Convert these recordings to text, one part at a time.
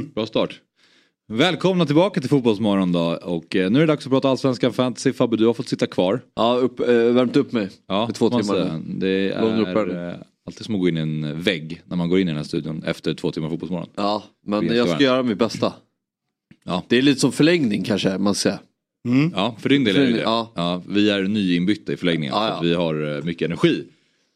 Bra start. Välkomna tillbaka till Fotbollsmorgon då och eh, nu är det dags att prata allsvenskan fantasy. Fabbe du har fått sitta kvar. Ja, upp, eh, värmt upp mig Ja, i två timmar. säga. Det är eh, alltid som att gå in i en vägg när man går in i den här studion efter två timmar Fotbollsmorgon. Ja, men jag ska göra mitt bästa. Ja. Det är lite som förlängning kanske man ska säga. Ja, för din del är det det. Ja. Ja, vi är nyinbytta i förlängningen Ja, för ja. att vi har mycket energi.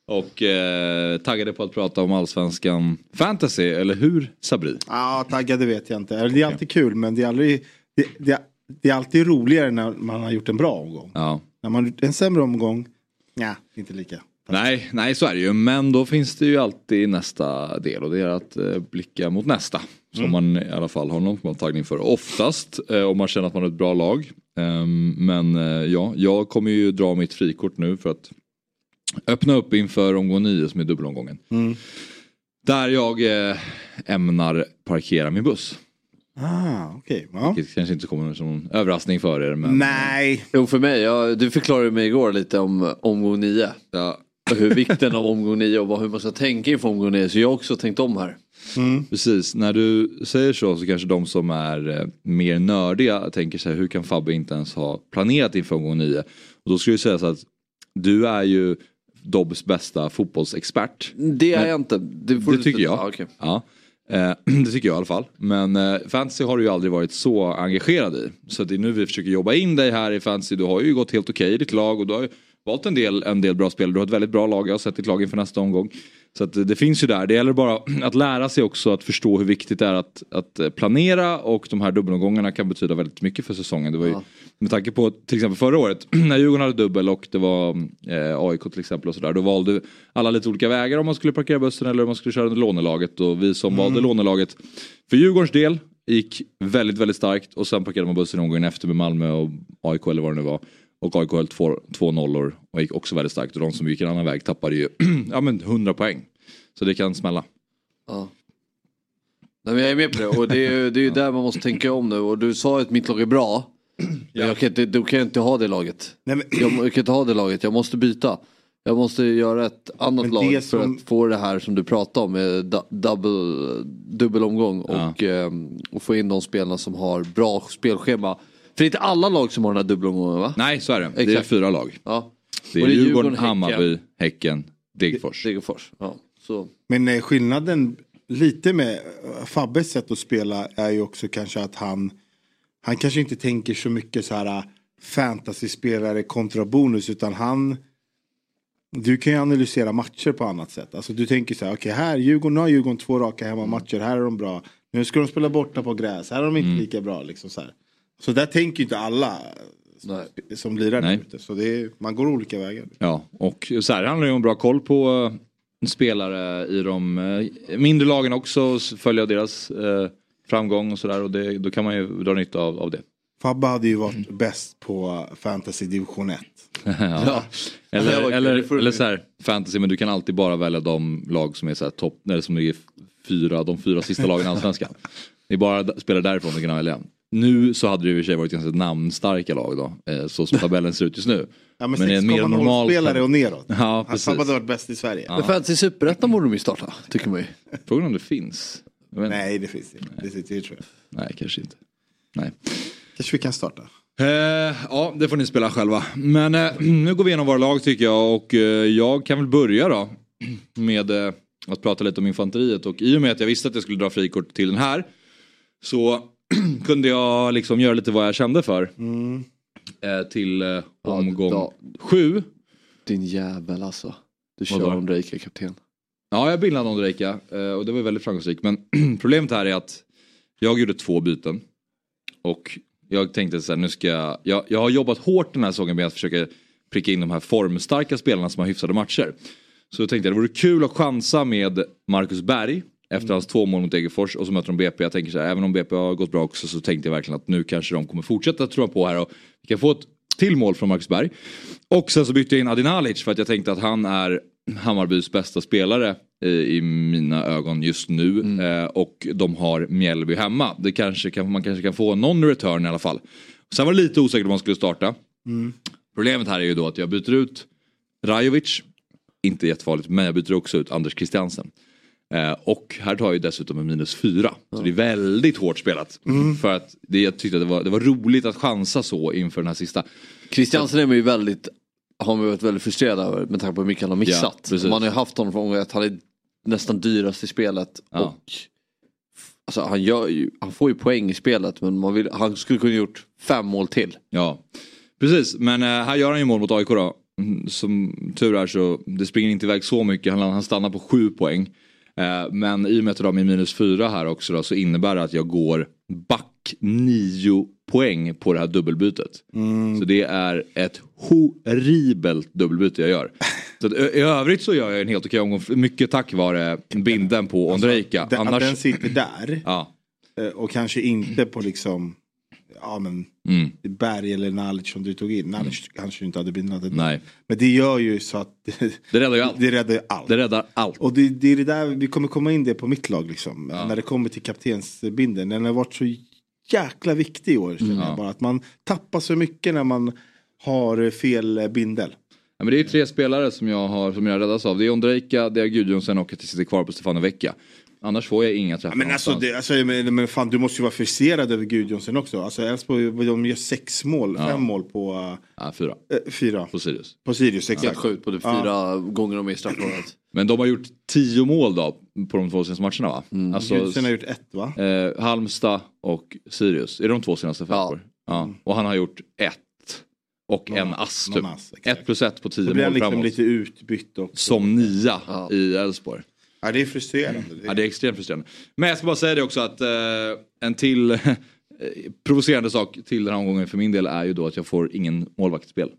Och eh, taggade på att prata om allsvenskan fantasy, eller hur Sabri? Ja, taggade vet jag inte. Det är alltid kul men det är, aldrig, det, det, det är alltid roligare när man har gjort en bra omgång. Ja. När man har gjort en sämre omgång, nej, inte lika. Nej, nej så är det ju. Men då finns det ju alltid nästa del och det är att eh, blicka mot nästa. Som man i alla fall har någon taggning för. Oftast eh, om man känner att man har ett bra lag. Ehm, men eh, ja, jag kommer ju dra mitt frikort nu för att öppna upp inför omgång 9 som är dubbelomgången. Där jag eh, ämnar parkera min buss. Ah, okej. Ja. Vilket kanske inte kommer som en överraskning för er. Men, Nej, Jo för mig, jag, du förklarade mig igår lite om omgång 9. Ja, hur vikten av omgång 9 och vad, hur man ska tänka inför omgång 9. Så jag har också tänkt om här. Precis, när du säger så så kanske de som är eh, mer nördiga tänker sig hur kan Fabbe inte ens ha planerat inför omgång 9? Och då skulle jag säga så att du är ju Dobbs bästa fotbollsexpert. Det är Men- jag inte. Det, får Det du- tycker jag. Ja, okej. Ja. Eh, det tycker jag i alla fall. Men eh, fantasy har du ju aldrig varit så engagerad i. Så det är nu vi försöker jobba in dig här i fantasy. Du har ju gått helt okej i ditt lag och du har ju valt en del, en del bra spelare. Du har ett väldigt bra lag. Jag har sett ditt lag inför nästa omgång. Så att det finns ju där. Det gäller bara att lära sig också att förstå hur viktigt det är att, att eh, planera och de här dubbelomgångarna kan betyda väldigt mycket för säsongen. Det var ju, Ja. Med tanke på till exempel förra året när Djurgården hade dubbel och det var eh, AIK till exempel och sådär. Då valde alla lite olika vägar om man skulle parkera bussen eller om man skulle köra under lånelaget. Och vi som valde lånelaget för Djurgårdens del gick väldigt, väldigt starkt och sen parkerade man bussen omgången efter med Malmö och AIK eller vad det nu var. Och AIK höll två, två nollor och gick också väldigt starkt och de som gick en annan väg tappade ju ja, men 100 poäng. Så det kan smälla. Ja. Nej, men jag är med på det och det är det är ju där man måste tänka om nu. Och du sa att mitt lag är bra. Men jag kan inte, då kan jag inte ha det laget. nej men, Jag, jag kan inte ha det laget, jag måste byta. Jag måste göra ett annat Men lag det för som- att få det här som du pratade om med du- double, dubbelomgång Ja. och, ehm, och få in de spelarna som har bra spelschema. För det är inte alla lag som har den här dubbelomgången va? Nej, så är det. Det är Exakt. fyra lag. Ja. Det är, Och det är Djurgården, Djurgården, Häcken. Hammarby, Häcken, Degerfors. Degerfors. Ja. Så. men eh, skillnaden lite med eh, Fabbes sätt att spela är ju också kanske att han han kanske inte tänker så mycket så här eh, fantasyspelare kontra bonus utan han du kan ju analysera matcher på annat sätt. Alltså du tänker så här, okej här, Djurgården, nu har Djurgården två raka hemmamatcher, här är de bra. Nu ska de spela borta på gräs, här är de inte Mm. lika bra. Liksom så, här. Så där tänker ju inte alla Nej. som lirar där ute. Så det är, man går olika vägar. Ja, och så här handlar det ju om bra koll på eh, spelare i de eh, mindre lagen också, följa deras eh, framgång och sådär och det, då kan man ju dra nytta av, av det. Fabbe hade ju varit bäst på fantasy division 1. ja. Ja, Eller, eller, så här, fantasy, men du kan alltid bara välja de lag som är så här topp, eller som ligger fyra, de fyra sista lagen i Allsvenskan. Det är bara spelare därifrån du kan välja. Nu så hade det i och för sig varit ganska namnstarka lag då, eh, så som tabellen ser ut just nu. Ja, men, Men en mer normal- 6,0-spelare och neråt. Ja, Han precis. Fabbe hade varit bäst i Sverige. Men fantasy superettan borde de ju starta, tycker man ju. Frågan om det finns. Nej det finns inte. Det sitter ju tror jag. Nej, kanske inte. Nej. Kanske vi kan starta. Eh, ja, det får ni spela själva. Men eh, nu går vi igenom våra lag tycker jag och eh, jag kan väl börja då med eh, att prata lite om infanteriet och i och med att jag visste att jag skulle dra frikort till den här så kunde jag liksom göra lite vad jag kände för. Eh, till eh, omgång ja. sju. Din jävel alltså. Du kör Vadå? Ondrejka kapten. Ja, jag bildade Ondrejka eh, och det var väldigt framgångsrikt. Men problemet här är att jag gjorde två byten. Och jag tänkte så här, nu ska jag, jag... Jag har jobbat hårt den här säsongen med att försöka pricka in de här formstarka spelarna som har hyfsade matcher. Så jag tänkte att det vore kul att chansa med Marcus Berg Efter hans två mål mot Degerfors och så möter de BP. Jag tänker så här, även om BP har gått bra också så tänkte jag verkligen att nu kanske de kommer fortsätta tro på här och vi kan få ett till mål från Marcus Berg. Och sen så bytte jag in Adinalic för att jag tänkte att han är Hammarbys bästa spelare i, i mina ögon just nu. Eh, och de har Mjällby hemma. Det kanske kan, man kanske kan få någon return i alla fall. Sen var det lite osäkert om man skulle starta. Problemet här är ju då att jag byter ut Rajovic, inte jättefarligt, men jag byter också ut Anders Christiansen. Eh, och här tar jag ju dessutom en minus fyra. Så det är väldigt hårt spelat. För att det, jag tyckte att det var, det var roligt att chansa så inför den här sista. Christiansen är ju väldigt, har man varit väldigt frustrerad över med tanke på hur mycket han har missat. precis. man har ju haft honom från att han är nästan dyrast i spelet. Ja. Och Alltså han, ju, han får ju poäng i spelet men vill, han skulle kunna gjort fem mål till. Ja, precis. Men eh, här gör han ju mål mot AIK då. Mm, Som tur är så det springer inte iväg så mycket. Han, han stannar på sju poäng. Eh, men i och med att har min minus fyra här också då, så innebär det att jag går back nio poäng på det här dubbelbytet. Så det är ett horribelt dubbelbyte jag gör. Så att, I övrigt så gör jag en helt okej omgång. Mycket tack vare binden på Ondrejka. Den, Annars... den sitter där Ja. eh, och kanske inte på liksom ja men Mm. Berg eller Nalic som du tog in. Nalic kanske inte hade blivit Nej, Men det gör ju så att det räddar ju allt. det räddar allt. Det räddar allt. Och det, det är det där, vi kommer komma in det på mitt lag liksom. När det kommer till kaptensbinden. Den har varit så jäkla viktig i år. känner jag Bara att man tappar så mycket när man har fel eh, bindel. Ja, men det är tre spelare som jag har som jag räddas av. Det är Ondrejka, det är Gudjonsen och att sitter kvar på Stefano Vecchia. Annars får jag inga träffar Men alltså, det, alltså men, men fan, du måste ju vara friserad över Gudjonsen också. Alltså Elfsborg, de gör sex mål, fem mål på Ja, fyra. äh, fyra. På Sirius. På Sirius, exakt. sjukt på det fyra gånger de är i straffområdet. Men de har gjort tio mål då på de två senaste matcherna va? Alltså, Gudjonsen har gjort ett va? eh, Halmstad och Sirius. Är det de två senaste Ja. fem ja. Och han har gjort ett. Och en ass typ. någon ass. Ett plus ett på tio mål liksom framåt. lite utbytt också. Som nia Ja. i Elfsborg. Ja, det är frustrerande. Ja, det är extremt frustrerande. Men jag ska bara säga det också att eh, en till eh, provocerande sak till den här omgången för min del är ju då att jag får ingen målvaktsspel.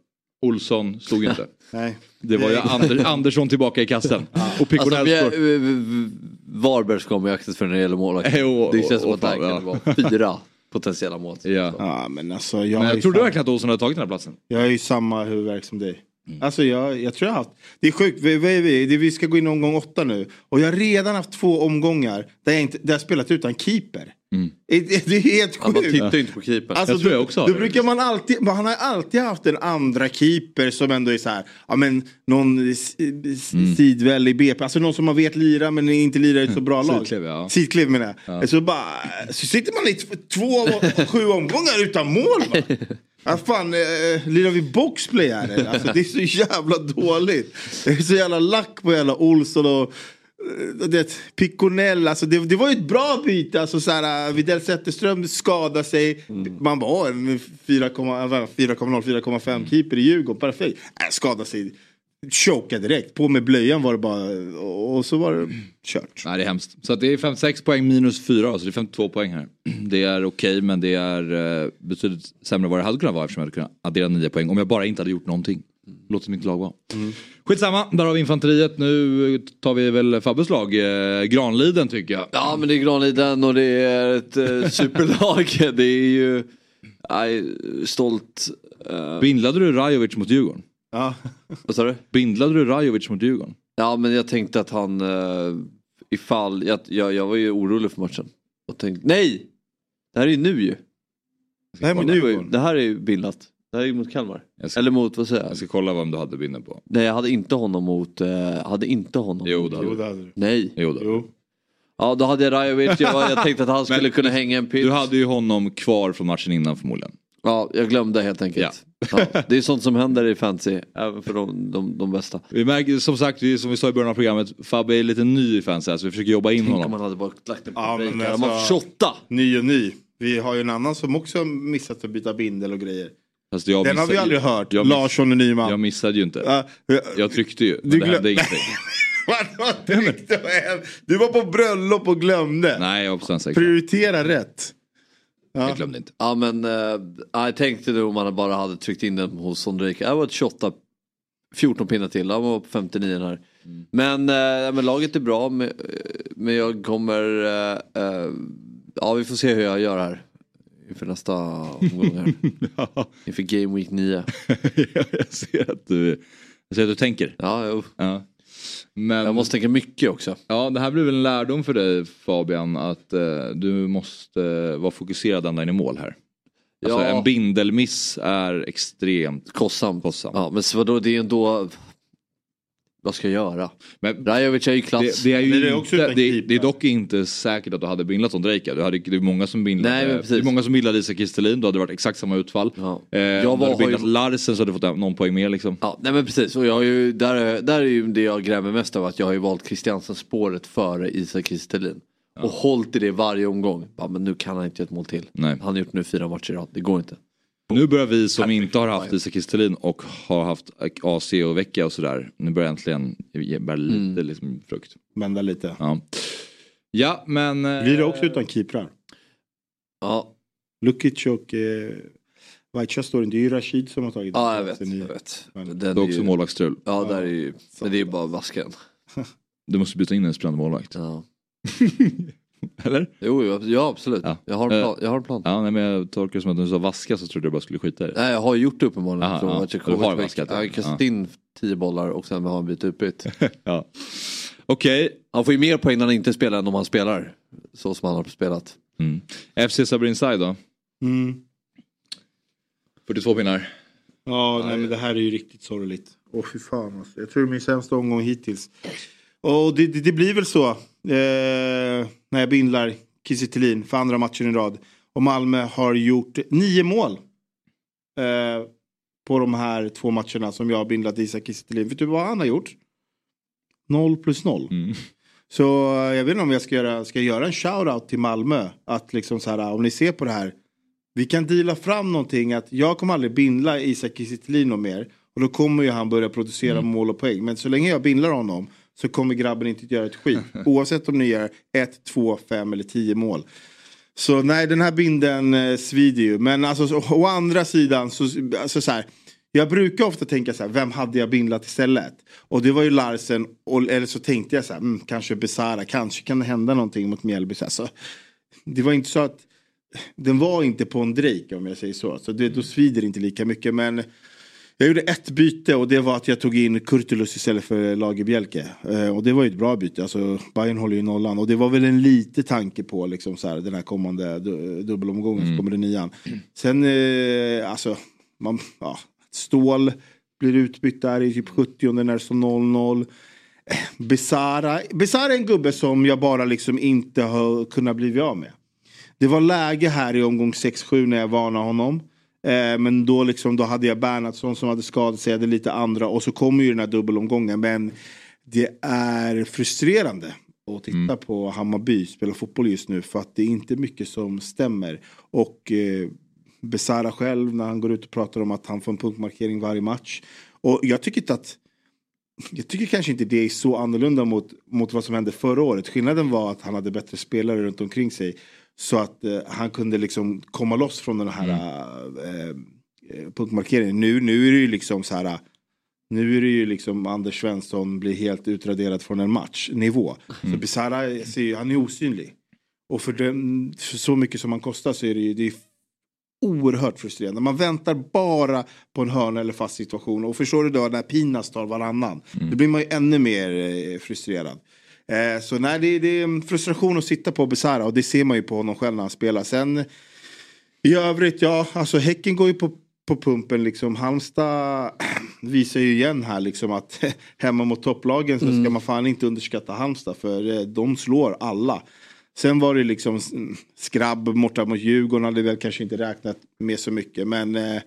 Olsson stod ju inte. Nej. Det var ju Ander, Andersson tillbaka i kassen. Och Alltså, Piconell vi står... är, v- v- Varberg ska komma i aktet för när det gäller målvakt. Jo, Det känns som och att fan, kan vara fyra potentiella mål. Ja. Ja, men alltså jag, Men är jag trodde verkligen att Olsson hade tagit den här platsen. Jag är ju samma huvudvärk som dig. Mm. Alltså jag, jag tror jag har haft. Det är sjukt, vi, vi, vi, vi ska gå in i omgång åtta nu. Och jag har redan haft två omgångar där jag, inte, där jag spelat utan keeper. Det, det, det är helt Ja, man sjukt. tittar inte på keepern. Alltså, Jag tror då, jag också då det. brukar man alltid, man har alltid haft en andra keeper som ändå är så här, ja men någon Mm. sidväl i BP, alltså någon som man vet lira men inte lirar i ett så bra lag. Sidklev, ja. Sidklev menar jag. Så, bara, så sitter man i två, sju omgångar utan mål va? Ja, fan, eh, lirar vi boxplay här eller? Alltså, det är så jävla dåligt. Det är så jävla lack på jävla Olsson och eh, det, Piconell, alltså det, det var ju ett bra byte. Alltså, så här, Widell Zetterström skadade sig. Man var en 4,0, 4,5 keeper i Djurgården, perfekt. Äh, skadade sig, choka direkt. På med blöjan var det bara och så var det kört. Nej det är hemskt. Så att det är 56 poäng minus 4, så det är 52 poäng här. Det är okej men det är eh, betydligt sämre än vad det hade kunnat vara eftersom jag hade kunnat addera 9 poäng om jag bara inte hade gjort någonting. Låter mitt lag vara. Skitsamma, där har vi infanteriet. Nu tar vi väl Fabbes lag, eh, Granliden tycker jag. Ja men det är Granliden och det är ett eh, superlag. Det är ju nej, stolt. eh, Bindlade du Rajovic mot Djurgården? Ja. vad sa du? Bindlade du Rajovic mot Djurgården? Ja men jag tänkte att han uh, ifall, jag, jag, jag var ju orolig för matchen. Och tänkte, nej! Det här är ju nu ju. Det här är mot Det, Djurgården. det här är ju bildat. Det här är ju mot Kalmar. Ska- Eller mot, vad säger jag? Jag ska kolla vem du hade binden på. Nej jag hade inte honom mot, uh, hade inte honom. Jo, det hade Jo, du. det hade du. Nej. Jo, då. Jo. Ja då hade jag Rajovic, jag, jag tänkte att han skulle Men- kunna hänga en pitch. Du hade ju honom kvar från matchen innan förmodligen. Ja, jag glömde helt enkelt. Ja. det är sånt som händer i fantasy, även för de, de, de bästa. Vi märker som sagt, vi- som vi sa i början av programmet, Fabbe är lite ny i fans här så vi försöker jobba in Tänk om honom. man hade bara lagt en på Ja, ja, alltså- Man får 28! Ny och ny. Vi har ju en annan som också har missat att byta bindel och grejer. Jag Den har vi missade- aldrig hört. Jag, miss, Larsson och Nyman. jag missade ju inte. Ja. Jag tryckte ju, men Du det hände ingenting. Vadå tryckte? Du var på bröllop och glömde. Nej, jag. Prioritera rätt. Jag glömde inte. Ja men äh, jag tänkte nu om man bara hade tryckt in den hos Sondrejka. Jag var ett 28, 14 pinnar till, han var på 59 här. Men, eh, men laget är bra. Men, men jag kommer... Eh, eh, ja vi får se hur jag gör här. Inför nästa omgång här. ja, Inför Game Week 9. jag ser att du, jag ser att du tänker. Ja, jo. Ja. Men, Jag måste tänka mycket också. ja, det här blir väl en lärdom för dig Fabian att eh, du måste vara fokuserad ända in i mål här. Alltså, Ja. En bindelmiss är extremt Kostsam. kostsam. Ja, men så vadå, det är ändå... Vad ska jag göra? Men Rajovic är ju klass. det, det, är ju det är också inte, det, det är dock inte säkert att du hade bindlat som Drejka. Du hade, det är många som bindlade, Nej, men det precis. är många som bindlade Isak Kistelin, då hade det varit exakt samma utfall. Ja. Eh, Jag du var- hade ju- bindlat Larsen så hade du fått någon poäng mer liksom. Ja, nej men precis. Och jag har ju, där, där är ju det jag grämer mest av att jag har ju valt Christiansen spåret före Isak Kristelin. Och hållit i det varje omgång. Ja, men nu kan han inte göra ett mål till. Nej. Han har gjort nu fyra matcher i rad. Det går inte. Nu börjar vi som inte har haft Isak Kistelin och har haft AC och vecka och sådär. Nu börjar äntligen ge- bära lite Mm. liksom, frukt. Vända lite. Ja, ja men... eh, Blir det också utan keeprar? Ja, Lukic och eh, Vaicha står inte. Det är ju Rashid som har tagit ja jag vet. Jag vet. Den Det är är också ju, målvaktsstrul. ja, där är ju, men det är ju bara vasken. Du måste byta in en spelande målvakt. Ja. Eller? Jo, jo, ja absolut. Ja. Jag, har en plan, jag har en plan. Ja, nej, men jag tolkar det som att när du sa vaska så trodde jag bara skulle skita i det. Nej, jag har gjort det uppenbarligen. Aha, från ja. Du har vaskat det. Jag har kastat in tio bollar och sen har han bytt utbytt. Ja. Okej. Han får ju mer poäng när han inte spelar än om han spelar. Så som han har spelat. Mm. FC Sabrinsaj då? Mm. 42 pinnar. Ja, nej, men det här är ju riktigt sorgligt. Åh fy fan alltså. Jag tror det är min sämsta omgång hittills. Och det, det, det blir väl så. Eh, när jag bindlar Kiese för andra matchen i rad. Och Malmö har gjort nio mål. Eh, på de här två matcherna som jag har bindlat Isak Kiese. Vet du vad han har gjort? Noll plus noll. Mm. Så eh, jag vet inte om jag ska göra, ska göra en shout-out till Malmö. Att liksom så här, om ni ser på det här. Vi kan deala fram någonting att jag kommer aldrig bindla Isak Kiese mer. Och då kommer ju han börja producera mål och poäng. Men så länge jag bindlar honom så kommer grabben inte att göra ett skit. Oavsett om ni gör ett, två, fem eller tio mål. Så nej, den här binden eh, svider ju. Men alltså, så, å andra sidan, så, alltså, så här, jag brukar ofta tänka så här, vem hade jag bindlat istället? Och det var ju Larsen, och, eller så tänkte jag så här, mm, kanske Besara, kanske kan det hända någonting mot Mjällby. Så här, så, det var inte så att, den var inte på en Drake om jag säger så. Så det, då svider det inte lika mycket. Men jag gjorde ett byte och det var att jag tog in Kurtulus istället för Lagerbielke. Eh, och det var ju ett bra byte. Alltså Bayern håller ju nollan. Och det var väl en lite tanke på liksom så här, den här kommande du, dubbelomgången som kommer i nian. Sen, eh, alltså, man, ja, Stål blir utbytt där i typ 70 när det står 0-0. Eh, Besara. Besara är en gubbe som jag bara liksom inte har kunnat bli av med. Det var läge här i omgång 6-7 när jag varnade honom. Eh, men då, liksom, då hade jag Bernhardsson som hade skadat sig, jag hade lite andra och så kommer ju den här dubbelomgången. Men det är frustrerande att titta på Hammarby spela fotboll just nu för att det är inte mycket som stämmer. Och eh, Besara själv när han går ut och pratar om att han får en punktmarkering varje match. Och jag tycker inte att jag tycker kanske inte det är så annorlunda mot, mot vad som hände förra året. Skillnaden var att han hade bättre spelare runt omkring sig. Så att eh, han kunde liksom komma loss från den här eh, eh, punktmarkeringen. Nu, nu är det ju liksom så här. Nu är det ju liksom Anders Svensson blir helt utraderad från en matchnivå. Så Bizarra, ser ju- han är osynlig. Och för, den, för så mycket som han kostar så är det ju det är oerhört frustrerande. Man väntar bara på en hörna eller fast situation. Och förstår du då när Pinas tar varannan. Då blir man ju ännu mer eh, frustrerad. Eh, så nej, det, det är en frustration att sitta på Besara och det ser man ju på honom själv när han spelar. Sen i övrigt, ja, alltså Häcken går ju på, på pumpen liksom. Halmstad visar ju igen här liksom att hemma mot topplagen så ska man fan inte underskatta Halmstad för eh, de slår alla. Sen var det liksom mm, skrabb borta mot Djurgården hade väl kanske inte räknat med så mycket men eh,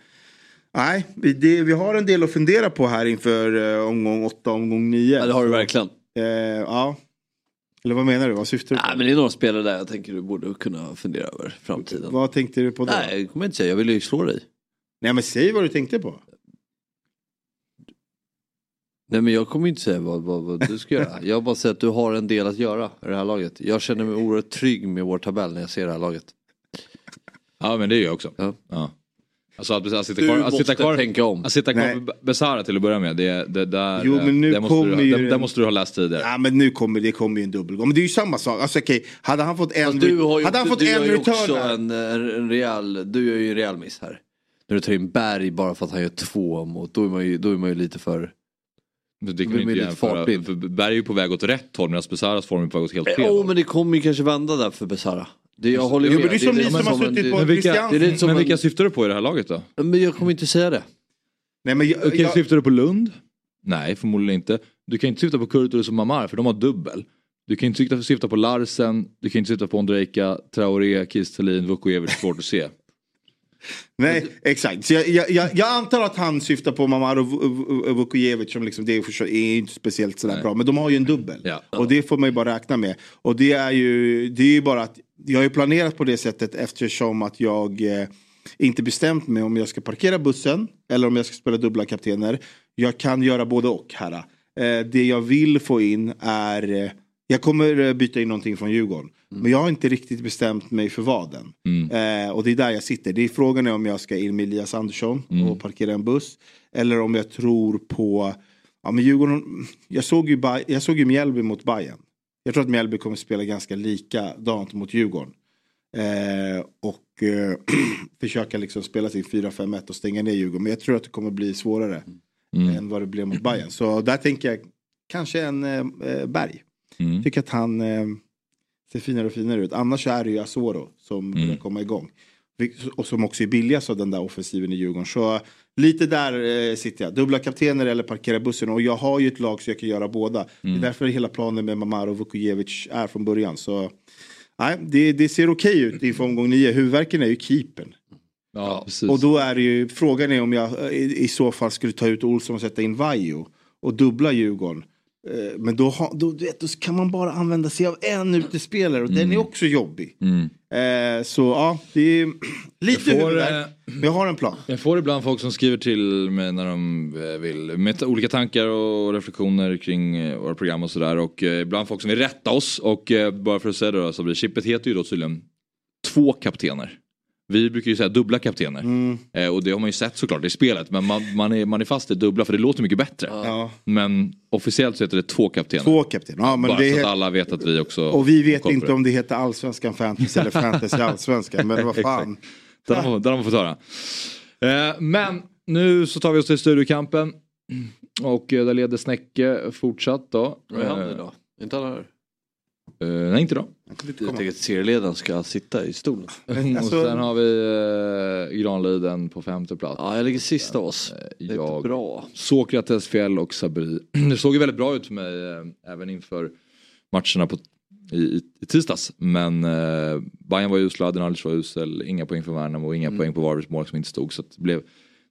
nej, vi, det, vi har en del att fundera på här inför eh, omgång 8, omgång 9. Ja, det har du verkligen. Eh, ja. Eller vad menar du? Vad syftar du på? Nej, men det är några spelare där jag tänker du borde kunna fundera över framtiden. Vad tänkte du på då? Nej, det kommer jag inte säga. Jag vill ju slå dig. Nej men säg vad du tänkte på. Nej men jag kommer inte säga vad, vad, vad du ska göra. Jag bara säger att du har en del att göra i det här laget. Jag känner mig oerhört trygg med vår tabell när jag ser det här laget. Ja men det gör jag också. Ja. Ja. Alltså att, att sitta Du kvar, att sitta kvar, tänka om. Att sitta kvar med Besara till att börja med. Det, det, där, Jo, men nu det måste kommer du, ju det, det måste du ha läst tidigare. Ja men nu kommer det kommer ju en dubbelgång. Men det är ju samma sak. Alltså okej, hade han fått en, Fast du har ju, hade han fått du en också return här. en, en, en rejäl, du gör ju en rejäl miss här. När du tar in Berg bara för att han gör två mot, då är man ju, då är man ju lite för... Men det kan blir du inte jämföra. Berg är ju på väg åt rätt håll medan Besaras form är på väg åt helt fel Jo håll. men det kommer ju kanske vända där för Besara. Det, jag håller Jo, med. men det är som ni som har suttit på Men vilka, men en- vilka syftar du på i det här laget då? Men jag kommer inte säga det. Nej men jag, Okej, jag, syftar du på Lund? Nej, förmodligen inte. Du kan inte syfta på Kurtulus och Mamar för de har dubbel. Du kan inte syfta, syfta på Larsen, du kan inte syfta på Ondrejka, Traoré, Kistelin, Vukovic, svårt att se. Nej exakt. Så jag, jag, jag, jag antar att han syftar på Mamaro Vukojevic som liksom, det är, är inte speciellt sådär Nej. bra. Men de har ju en dubbel. Ja. Och det får man ju bara räkna med. Och det är ju, det är ju bara att jag har ju planerat på det sättet eftersom att jag eh, inte bestämt mig om jag ska parkera bussen eller om jag ska spela dubbla kaptener. Jag kan göra både och här. Eh, det jag vill få in är, eh, jag kommer eh, byta in någonting från Djurgården. Men jag har inte riktigt bestämt mig för vad än. Mm. Eh, och det är där jag sitter. Det är frågan är om jag ska in med Elias Andersson och parkera en buss. Eller om jag tror på, ja men Djurgården, jag såg ju, jag såg ju Mjällby mot Bayern. Jag tror att Mjällby kommer spela ganska likadant mot Djurgården. Eh, och eh, försöka liksom spela sin 4-5-1 och stänga ner Djurgården. Men jag tror att det kommer bli svårare Mm. än vad det blev mot Bayern. Så där tänker jag kanske en eh, eh, Berg. Mm. Tycker att han eh, ser finare och finare ut. Annars är det ju Asoro som Mm. börjar komma igång. Och som också är billigast av den där offensiven i Djurgården. Så lite där eh, sitter jag. Dubbla kaptener eller parkera bussen. Och jag har ju ett lag så jag kan göra båda. Det Mm. är därför hela planen med Mamaro och Vukojevic är från början. Så nej, det, det ser okej ut inför omgång nio. Huvudvärken är ju keepern. Ja. Och då är det ju, frågan är om jag eh, i, i så fall skulle ta ut Olsson och sätta in Vaiho och dubbla Djurgården. Eh, Men då, ha, då, vet, då kan man bara använda sig av en utespelare och den är också jobbig. Mm. Eh, så ja, det är lite Jag får, huvudvärk. eh, Men jag har en plan. Jag får ibland folk som skriver till mig när de eh, vill med olika tankar och reflektioner kring våra program och sådär och ibland folk som vill rätta oss och bara för att säga det då så blir chippet heter ju då tydligen två kaptener. Vi brukar ju säga dubbla kaptener Mm. eh, och det har man ju sett såklart i spelet men man, man, är, man är fast i dubbla för det låter mycket bättre. Ja, Men officiellt så heter det två kaptener. två kaptener. Ja, men bara det så att alla vet att vi också och vi vet inte det. om det heter allsvenskan fantasy eller fantasy allsvenskan. Men vad fan. Den har, den har man fått höra. Eh, men nu så tar vi oss till studiokampen. Och eh, där leder Snäcke fortsatt då. Vad är han Eh, idag? Inte han här? eh, nej inte Jag tänker att serieledaren ska sitta i stolen. Alltså- och sen har vi eh, Granliden på femte plats. Ja, jag ligger sist av oss. Det är jag, bra. Sokrates, Fjäll och Sabri. Det såg ju väldigt bra ut för mig eh, även inför matcherna på, i, i, i tisdags. Men eh, Bayern var usla, Denalic var usel, inga poäng för Värnamo och inga Mm. poäng på Varbergs mål som inte stod. Så att det, blev,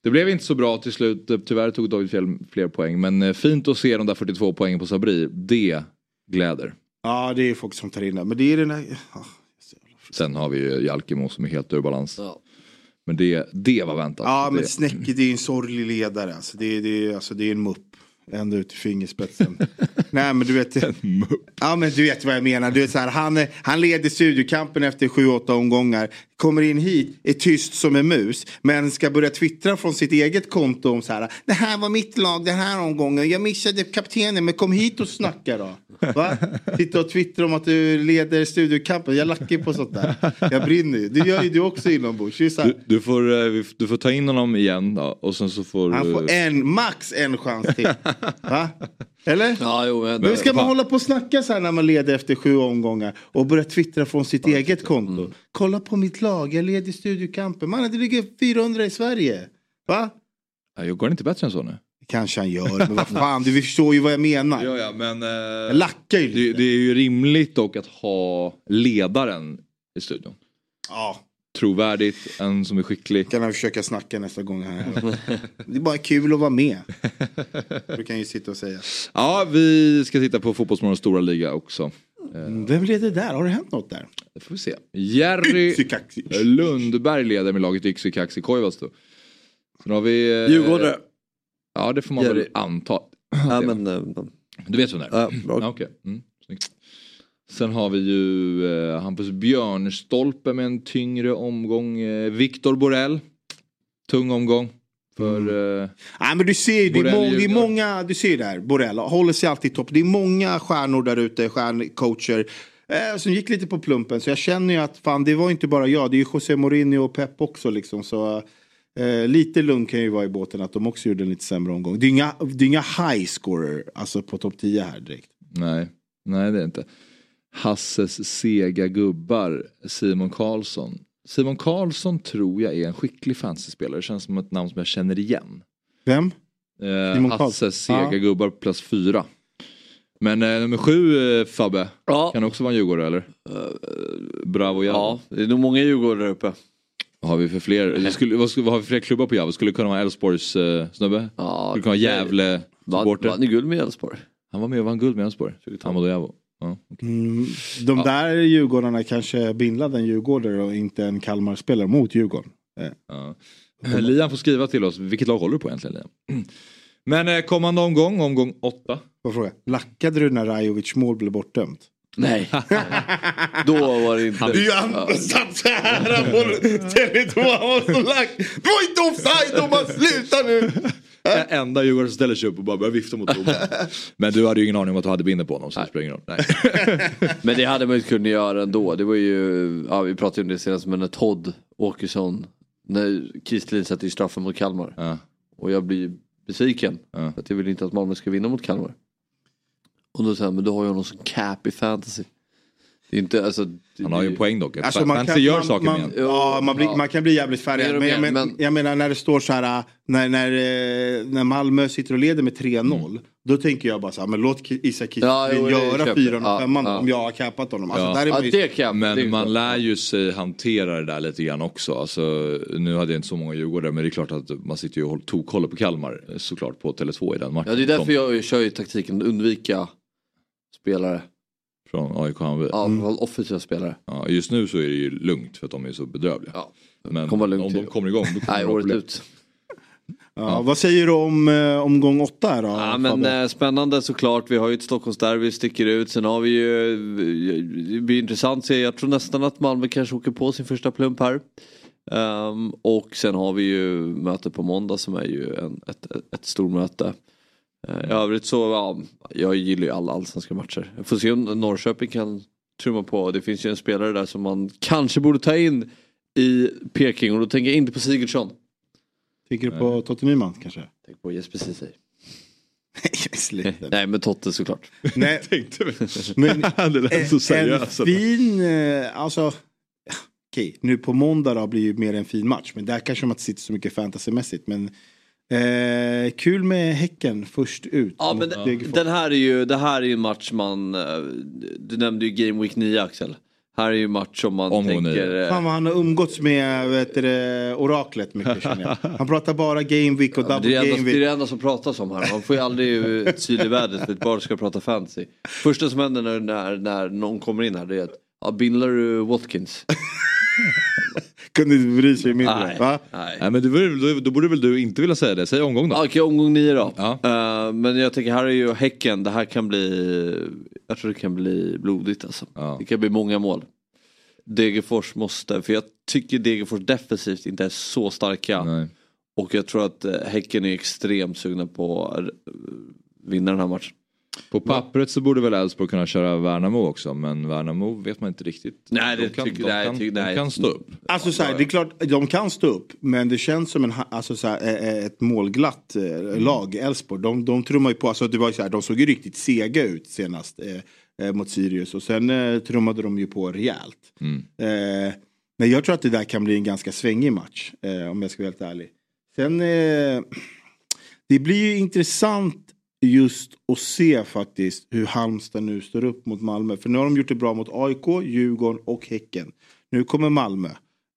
det blev inte så bra till slut. Tyvärr tog David Fjäll fler poäng. Men eh, fint att se de där 42 poängen på Sabri. Det gläder. Ja, det är folk som tar in det. Men det är den här... ah, Sen har vi ju Jalkemo som är helt ur balans. Ja. Men det, det var väntat. Ja, men det, Snäcke det är en sorglig ledare. Alltså, det, är- det, är- alltså, det är en mupp. Ända ut i fingerspetsen. Nej men du vet. Ja men du vet vad jag menar. Du vet, så här, han, han leder studiokampen efter 7-8 omgångar. Kommer in hit, är tyst som en mus. Men ska börja twittra från sitt eget konto om så här. Det här var mitt lag den här omgången. Jag missade kaptenen men kom hit och snacka då. Va? Sitta och twittra om att du leder studiokampen. Jag lackar på sånt där. Jag brinner ju. Det gör ju du också inombords. Du, du, får, eh, du får ta in honom igen då, och sen så får Han du... får en, max en chans till. Va? Eller? Ja, jo, men... Men ska man hålla på och snacka så här när man leder efter sju omgångar och börja twittra från sitt eget konto? Mm. Kolla på mitt lag, jag leder studiokampen. Mannen det ligger 400 i Sverige. Va? Ja, jag går inte bättre än så nu? Kanske han gör, men vad fan, du förstår ju vad jag menar. Ja, ja, men... eh, Jag lackar ju det, lite. det är ju rimligt dock att ha ledaren i studion. Ja, Trovärdigt, en som är skicklig. kan han försöka snacka nästa gång här. Det är bara kul att vara med. Du kan ju sitta och säga. Ja, vi ska titta på Fotbollsmorgons stora liga också. Vem leder där? Har det hänt något där? Det får vi se. Jerry Yxikaxi. Lundberg leder med laget Kaxi Koivasto. Sen har vi... eh, Djurgårdare. Ja, det får man väl Jerry. anta. Ja, men, eh, Du vet vem det är? ja, bra. Ja, okej. Mm, snyggt. Sen har vi ju eh, Hampus Björnstolpe med en tyngre omgång. Eh, Viktor Borell. tung omgång. För... Eh, Nej men du ser det är, må, det är många, du ser där, Borrell håller sig alltid i topp. Det är många stjärnor där ute, stjärncoacher. Eh, som gick lite på plumpen. Så jag känner ju att fan det var inte bara jag, det är ju José Mourinho och Pep också liksom. Så eh, lite lugn kan ju vara i båten att de också gjorde en lite sämre omgång. Det är inga, det är inga high scorer alltså på topp 10 här direkt. nej, nej det är inte. Hasses sega gubbar, Simon Karlsson. Simon Karlsson tror jag är en skicklig fantasyspelare. Det känns som ett namn som jag känner igen. Vem? Eh. Hasses sega Ja. gubbar plus fyra. Men eh, nummer sju, eh, Fabbe, Ja. kan också vara en djurgårdare eller? Bravo Javo. ja, det är nog många Djurgårdare där uppe. Vad har vi för fler? Det Skulle, vad, skulle, vad har vi för fler klubbar på Javo? Skulle det kunna vara Elfsborgs eh, snubbe? Ja, Skulle det kunna vara Gävle Vann vann ni guld med Elfsborg? Han var med och vann guld med Elfsborg. Amadou Javo. Ja, okej. Mm, de där Djurgårdarna kanske bindlade en djurgårdare och inte en Kalmar-spelare mot Djurgården. Eh, Ja. Liam får skriva till oss, vilket lag håller du på egentligen Liam? Men eh, kommande omgång, omgång åtta. Vad fråga? Lackade du när Rajovic mål blev bortdömt? Nej. Då var det inte... Han satt så här på Tele2, han var så lack. Det var inte offside domaren, sluta nu! Ä- Enda Djurgården som ställer sig upp och bara börjar vifta mot domaren. Men du hade ju ingen aning om att du hade binder på honom så det spelar ingen roll. Nej. Men det hade man ju kunnat göra ändå. Det var ju, ja vi pratade ju om det senast men när Todd Åkesson, när Kristelin sätter ju straffen mot Kalmar. Ja. Och jag blir besviken. Ja. För att jag vill inte att Malmö ska vinna mot Kalmar. Och då säger han, men du har ju honom som cap i fantasy. Det är inte, alltså. det- Han har ju en det- poäng dock. Alltså, man, kan, gör man, saker man, med ja, man, blir, Ja. man kan bli jävligt färgad. Men, jag, men, men- jag menar när det står så här, när, när, eh, när Malmö sitter och leder med 3-0. Då tänker jag bara så här, men låt Isak Mm. Ja, jo, det göra köper jag. 4 och Ja, 5 ja. om jag har capat honom. Alltså, Ja. där är man ju, det kan det är Men man klart. lär ju sig hantera det där lite grann också. Alltså, nu hade jag inte så många Djurgårdare men det är klart att man sitter ju och tokkollar på Kalmar eh, såklart på Tele2 i den matchen. Ja det är därför Som- jag kör ju taktiken undvika spelare. Från AIK Hammarby. Ja, Mm. offensiva spelare. Ja, just nu så är det ju lugnt för att de är så bedrövliga. Ja. Men om de till- kommer igång då kommer Nej, året ut. ja, Vad säger du om eh, omgång 8 här då? Ja men eh, spännande såklart. Vi har ju ett Stockholmsderby, sticker ut. Sen har vi ju, eh, det blir intressant att se. Jag tror nästan att Malmö kanske åker på sin första plump här. Ehm, och sen har vi ju möte på måndag som är ju en, ett, ett, ett stormöte. Uh, I övrigt så, ja, jag gillar ju alla allsvenska matcher. Jag får se om Norrköping kan trumma på. Det finns ju en spelare där som man kanske borde ta in i Peking och då tänker jag inte på Sigurdsson. Tänker du på Totte Nyman kanske? Tänk på Jesper Ceesay. Nej men Totte såklart. Nej, Tänkte vi. men det lät så en seriöst. fin, eh, alltså okej, nu på måndag då blir ju mer en fin match. Men där kanske man inte sitter så mycket fantasymässigt. Men eh, kul med Häcken först ut. Ja men den här är ju, det här är ju en match man, eh, du nämnde ju Game Week 9 Axel. Här är ju match som man Omgång tänker, nio. eh, Fan vad han har umgåtts med vet du, det, oraklet mycket känner jag. Han pratar bara Game Week och men double det, är Game enda, det är Week. det enda som pratas om här. Man får ju aldrig eh, syl i vädret för att bara ska prata fantasy. Första som händer när, när, när någon kommer in här det är att, ja, bindlar du Watkins? Kunde inte bry sig mindre. Nej. Va? Nej. Nej men du, då, då borde väl du inte vilja säga det. Säg omgång då. Ja, Okej, omgång 9 då. Ja. Eh, men jag tänker här är ju Häcken, det här kan bli, jag tror det kan bli blodigt alltså. Ja. Det kan bli många mål. Degerfors måste, för jag tycker Degerfors defensivt inte är så starka. Nej. Och jag tror att eh, Häcken är extremt sugna på att vinna den här matchen. På pappret så borde väl Elfsborg kunna köra Värnamo också men Värnamo vet man inte riktigt. Nej, det de kan, tycker- de nej, kan, de nej. kan stå upp. Alltså så här, det är klart, de kan stå upp. Men det känns som en, alltså så här, eh, eh, ett målglatt eh, lag, Elfsborg. De, de trummar ju på, alltså det var ju så här, de såg ju riktigt sega ut senast eh, eh, mot Sirius. Och sen eh, trummade de ju på rejält. Mm. Eh, men jag tror att det där kan bli en ganska svängig match. Eh, om jag ska vara helt ärlig. Sen, eh, det blir ju intressant just att se faktiskt hur Halmstad nu står upp mot Malmö. För nu har de gjort det bra mot AIK, Djurgården och Häcken. Nu kommer Malmö.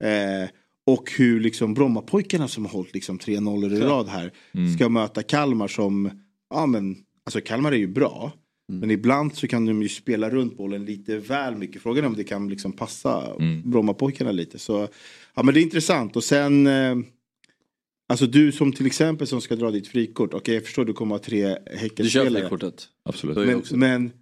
Eh, och hur liksom Brommapojkarna som har hållit liksom 3-0 i rad här ska möta Kalmar som, ja men, alltså Kalmar är ju bra. Men ibland så kan de ju spela runt bollen lite väl mycket. Frågan är om det kan liksom passa Brommapojkarna lite. Så, ja men det är intressant. Och sen, eh, alltså du som till exempel som ska dra ditt frikort. Okej jag förstår du kommer ha tre Du kör Häckenspelare. frikortet. Absolut. Men, men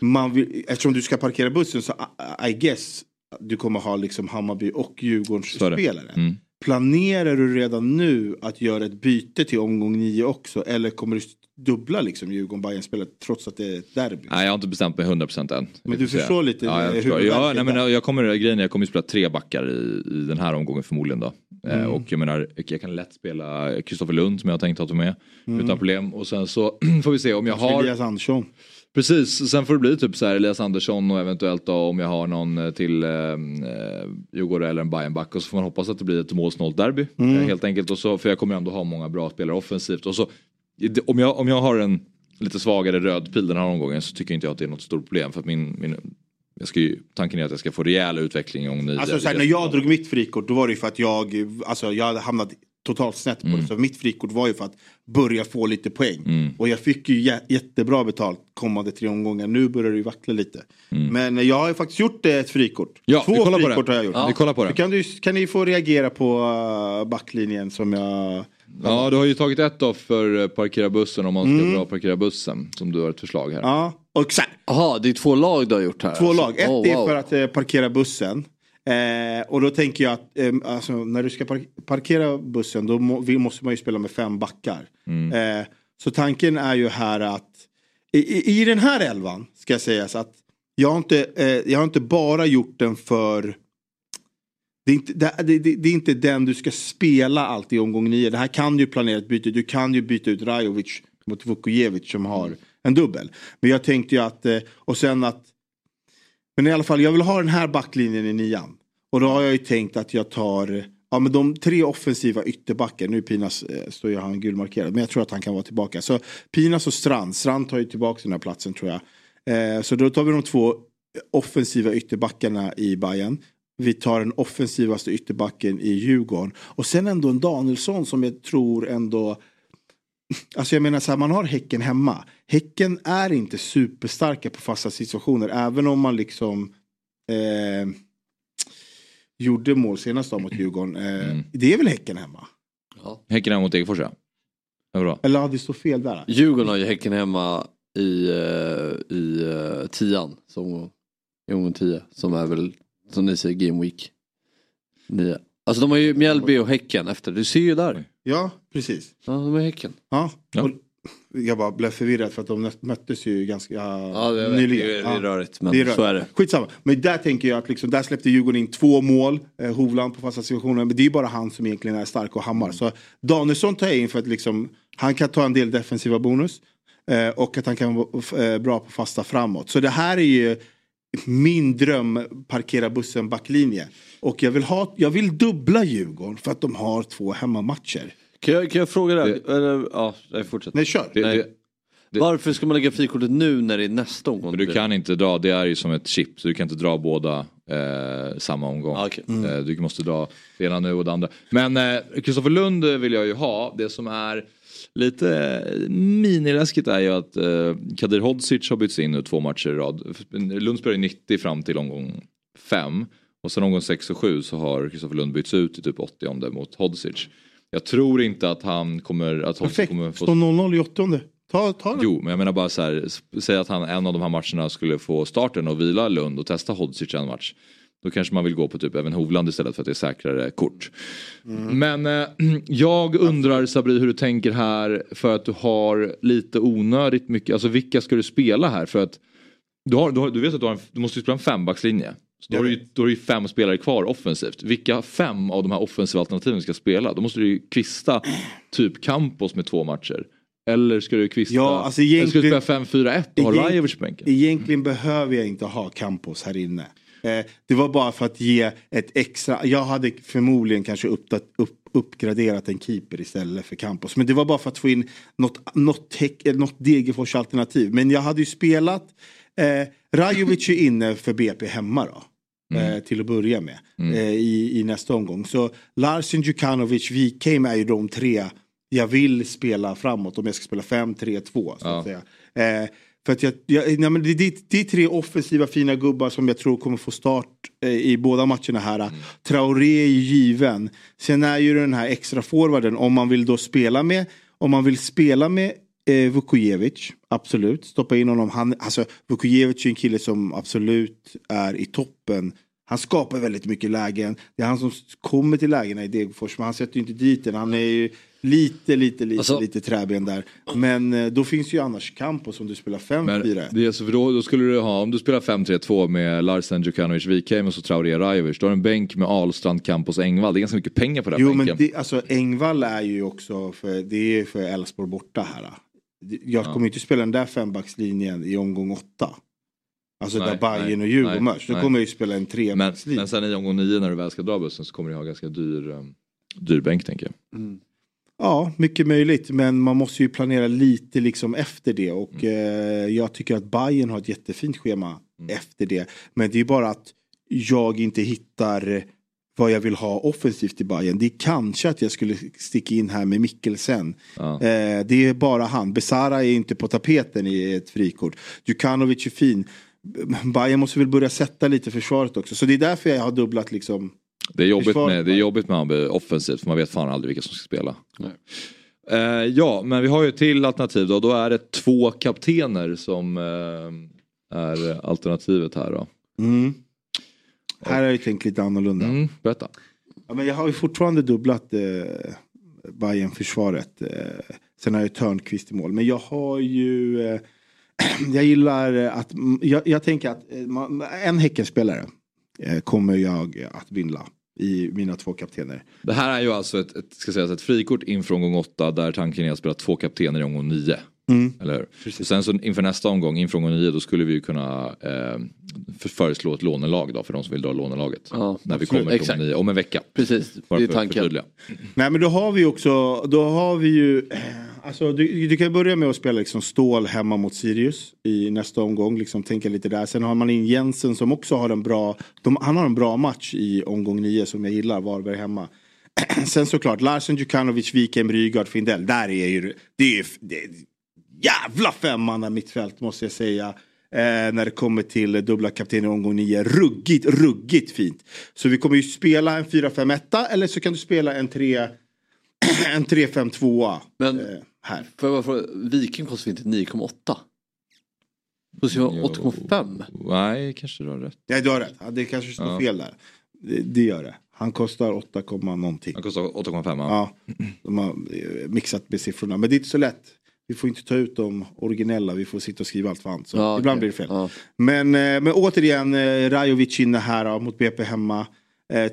man vill, eftersom du ska parkera bussen så I, I guess du kommer ha liksom Hammarby och Djurgårdens spelare. Mm. planerar du redan nu att göra ett byte till omgång nio också? Eller kommer du dubbla liksom djurgården bayern spelet trots att det är ett derby? Nej jag har inte bestämt mig 100% än. Men du förstår lite ja, jag, förstår. Ja, nej, men jag kommer, grejen är, jag kommer spela tre backar i, i den här omgången förmodligen då. Eh, mm. och jag menar, jag kan lätt spela Kristoffer Lund som jag har tänkt att ta med. Mm. Utan problem. Och sen så får vi se om jag har... Elias Andersson. Precis, sen får det bli typ så här Elias Andersson och eventuellt då om jag har någon eh, till eh, eh, Djurgården eller en Bayernback och så får man hoppas att det blir ett målsnålt derby. Mm. Eh, helt enkelt, och så, för jag kommer ändå ha många bra spelare offensivt. Och så, om, jag, om jag har en lite svagare röd pil den här omgången så tycker inte jag att det är något stort problem. För att min, min jag ska ju, tanken är att jag ska få rejäl utveckling i gång Alltså, så här, när jag drog mitt frikort då var det ju för att jag, alltså, jag hade hamnat totalt snett på mm. det. Så mitt frikort var ju för att börja få lite poäng. Mm. Och jag fick ju jättebra betalt kommande tre omgångar. Nu börjar det ju vackla lite. Mm. Men jag har ju faktiskt gjort ett frikort. Ja, Två frikort har jag gjort. Ja. Vi kollar på det. Kan, du, kan ni få reagera på uh, backlinjen som jag... Ja, du har ju tagit ett off för uh, parkera bussen om man ska mm. dra parkera bussen. Som du har ett förslag här. Ja, och Jaha, det är två lag du har gjort här? Två alltså. lag. Ett oh, wow. är för att uh, parkera bussen. Eh, och då tänker jag att eh, alltså, när du ska park parkera bussen då må, måste man ju spela med fem backar. Mm. Eh, så tanken är ju här att i, i, i, den här elvan ska sägas att jag har inte, eh, jag har inte bara gjort den för det är, inte, det, det, det är inte den du ska spela alltid i omgång nio. Det här kan du planera ett byte. Du kan ju byta ut Rajovic mot Vukojevic som har en dubbel. Men jag tänkte ju att, eh, och sen att men i alla fall, jag vill ha den här backlinjen i nian. Och då har jag ju tänkt att jag tar Ja men de tre offensiva ytterbackar, nu är Pinas, eh, står ju han gulmarkerad, men jag tror att han kan vara tillbaka. Så Pinas och Strand, Strand tar ju tillbaka den här platsen tror jag. Eh, så då tar vi de två offensiva ytterbackarna i Bayern. Vi tar den offensivaste ytterbacken i Djurgården. Och sen ändå en Danielsson som jag tror ändå Alltså jag menar så här, man har Häcken hemma. Häcken är inte superstarka på fasta situationer även om man liksom eh, gjorde mål senast mot Djurgården. Eh, mm. Det är väl Häcken hemma? Ja. Häcken hemma mot Degerfors ja. Bra. Eller hade det stått fel där? Djurgården har ju Häcken hemma i, uh, i uh, tian. Som, i omgång tio. Som är väl, som ni säger, Game Week. Nio. Alltså de har ju Mjällby och Häcken efter, du ser ju där. Ja, precis. Ja, de är Häcken. Ja. ja. Jag bara blev förvirrad för att de möttes ju ganska ja, det nyligen. Det är, det är rörigt men det är rörigt. så är det. Skitsamma. Men där tänker jag att liksom, där släppte Djurgården in två mål. Eh, Hovland på fasta situationer. Men det är bara han som egentligen är stark och hammar. Så Danielsson tar jag in för att liksom, han kan ta en del defensiva bonus. Eh, och att han kan vara eh, bra på fasta framåt. Så det här är ju min dröm parkera bussen backlinje. Och jag vill, ha, jag vill dubbla Djurgården för att de har två hemmamatcher. Kan jag, kan jag fråga dig? Eller, ja, fortsätt. Nej, kör. Det, Nej. Det, Varför ska man lägga frikortet nu när det är nästa omgång? du kan inte dra, det är ju som ett chip, så du kan inte dra båda eh, samma omgång. Ah, okay. mm. eh, du måste dra det ena nu och det andra. Men Kristoffer eh, Lund vill jag ju ha, det som är lite miniläskigt är ju att eh, Kadir Hodzic har bytts in nu två matcher i rad. Lund spelar ju 90 fram till omgång 5. Och sen omgång 6 och 7 så har Kristoffer Lund bytts ut i typ 80 mot Hodzic. Jag tror inte att han kommer... Att Perfekt, kommer få... står 0-0 i 80 Ta, ta det. Jo, men jag menar bara så här, säg att han en av de här matcherna skulle få starten och vila Lund och testa Hodzic en match. Då kanske man vill gå på typ även Hovland istället för att det är säkrare kort. Mm. Men eh, jag undrar Sabri hur du tänker här för att du har lite onödigt mycket, alltså vilka ska du spela här? För att du, har, du, har, du vet att du, har en, du måste spela en fembackslinje. Så då, har du, då har du ju fem spelare kvar offensivt. Vilka fem av de här offensiva alternativen ska spela? Då måste du ju kvista typ Campos med två matcher. Eller ska du kvista, ja, alltså eller ska du spela 5-4-1 och ha Rajovic på bänken? Egentligen behöver jag inte ha Campos här inne. Eh, det var bara för att ge ett extra, jag hade förmodligen kanske upp, upp, uppgraderat en keeper istället för Campos. Men det var bara för att få in något, något, något Degerfors alternativ. Men jag hade ju spelat Eh, Rajovic är inne för BP hemma då. Mm. Eh, till att börja med. Mm. Eh, i, I nästa omgång. Så Larsen, Djukanovic, Wikheim är ju de tre jag vill spela framåt om jag ska spela 5-3-2. ja. Eh, för att jag, jag, nej, men det, det, det är tre offensiva fina gubbar som jag tror kommer få start eh, i båda matcherna här. Mm. Traoré är ju given. Sen är ju den här extra forwarden om man vill då spela med om man vill spela med eh, Vukojevic, absolut. Stoppa in honom. Han, alltså, Vukojevic är en kille som absolut är i toppen. Han skapar väldigt mycket lägen. Det är han som kommer till lägena i Degerfors men han sätter ju inte dit den. Han är ju lite, lite, lite, Alltså- lite träben där. Men eh, då finns ju annars Campos om du spelar 5-4. Men det är så för då, då skulle du ha, om du spelar 5-3-2 med Larsen, Djukanovic, Wikheim och så Traoré, Rajovic. Då har du en bänk med Ahlstrand, Campos Engvall. Det är ganska mycket pengar på den Jo bänken. men det, alltså Engvall är ju också för, det är för Elfsborg borta här. Jag kommer inte spela den där fembackslinjen i omgång åtta. Alltså Nej, där Bayern nej, och Djurgården möts. Då kommer jag ju spela en men, trebackslinje. men sen i omgång 9 när du väl ska dra bussen så kommer du ha ganska dyr, um, dyr bänk tänker jag. Ja, mycket möjligt. Men man måste ju planera lite liksom efter det. Och eh, jag tycker att Bayern har ett jättefint schema efter det. Men det är bara att jag inte hittar vad jag vill ha offensivt i Bayern. Det är kanske att jag skulle sticka in här med Mikkelsen. Ja. Eh, det är bara han. Besara är inte på tapeten i ett frikort. Djukanovic är fin. Bayern måste väl börja sätta lite försvaret också. Så det är därför jag har dubblat liksom. Det är jobbigt Försvaret med, det är jobbigt med Hammarby offensivt för man vet fan aldrig vilka som ska spela. Eh, ja, men vi har ju ett till alternativ då. Då är det två kaptener som eh, är alternativet här då. Mm. Här har jag ju tänkt lite annorlunda. Mm, berätta. Ja, men jag har ju fortfarande dubblat eh, bayern försvaret eh, Sen har jag ju Törnqvist i mål. Men jag har ju... Eh, jag gillar att... Jag, jag tänker att eh, man- en Häckenspelare eh, kommer jag att vinna i mina två kaptener. Det här är ju alltså ett, ett, ska sägas, ett frikort inför omgång 8 där tanken är att spela två kaptener i omgång 9. Mm. Eller hur? Och sen så inför nästa omgång, inför omgång 9, då skulle vi ju kunna eh, för, föreslå ett lånelag då för de som vill dra lånelaget. Ja, när vi kommer till Exakt. omgång 9, om en vecka. Precis, Bara det är tanken. Nej men då har vi också, då har vi ju, eh, alltså du, du kan börja med att spela liksom stål hemma mot Sirius i nästa omgång, liksom tänka lite där. Sen har man in Jensen som också har en bra, de, han har en bra match i omgång 9 som jag gillar, Varberg hemma. Sen såklart Larsen, Djukanovic, Wikheim, Rygaard, Findell. Där är ju, det är, det är jävla femmanna mittfält måste jag säga. Eh, när det kommer till dubbla kapten i omgång 9. Ruggigt, ruggigt fint. Så vi kommer ju spela en 4-5-1 eller så kan du spela en 3 en 3-5-2 Men- eh, här. Får jag bara fråga, Viking kostar inte 9,8? Position Jo. 8,5? Nej, kanske du har rätt. Nej du har rätt, det kanske står Ja. fel där. Det, det gör det. Han kostar 8, någonting. Han kostar 8,5 ja. Ja, de har eh, mixat med siffrorna. Men det är inte så lätt. Vi får inte ta ut de originella, vi får sitta och skriva allt fan. Så Ja, ibland okej. blir det fel. Ja. Men, eh, men återigen, eh, Rajovic inne här mot BP hemma.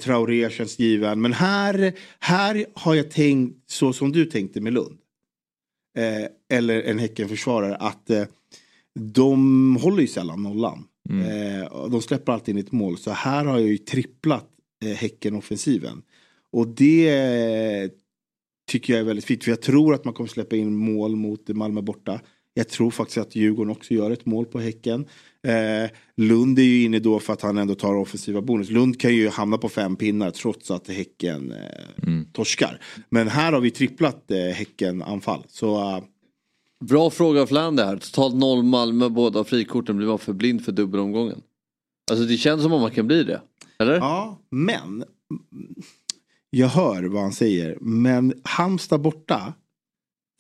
Traoré känns given. Men här, här har jag tänkt så som du tänkte med Lund. Eh, eller en Häckenförsvarare att eh, de håller ju sällan nollan. Mm. Eh, de släpper alltid in ett mål. Så här har jag ju tripplat eh, Häcken-offensiven. Och det eh, tycker jag är väldigt fint. För jag tror att man kommer släppa in mål mot Malmö borta. Jag tror faktiskt att Djurgården också gör ett mål på Häcken. Eh, Lund är ju inne då för att han ändå tar offensiva bonus. Lund kan ju hamna på fem pinnar trots att Häcken eh, Mm. torskar. Men här har vi tripplat eh, Häcken-anfall. Så eh, Bra fråga av Flander här. Totalt noll Malmö, båda frikorten. Blir man för blind för dubbelomgången? Alltså det känns som om man kan bli det. Eller? Ja, men jag hör vad han säger. Men Halmstad borta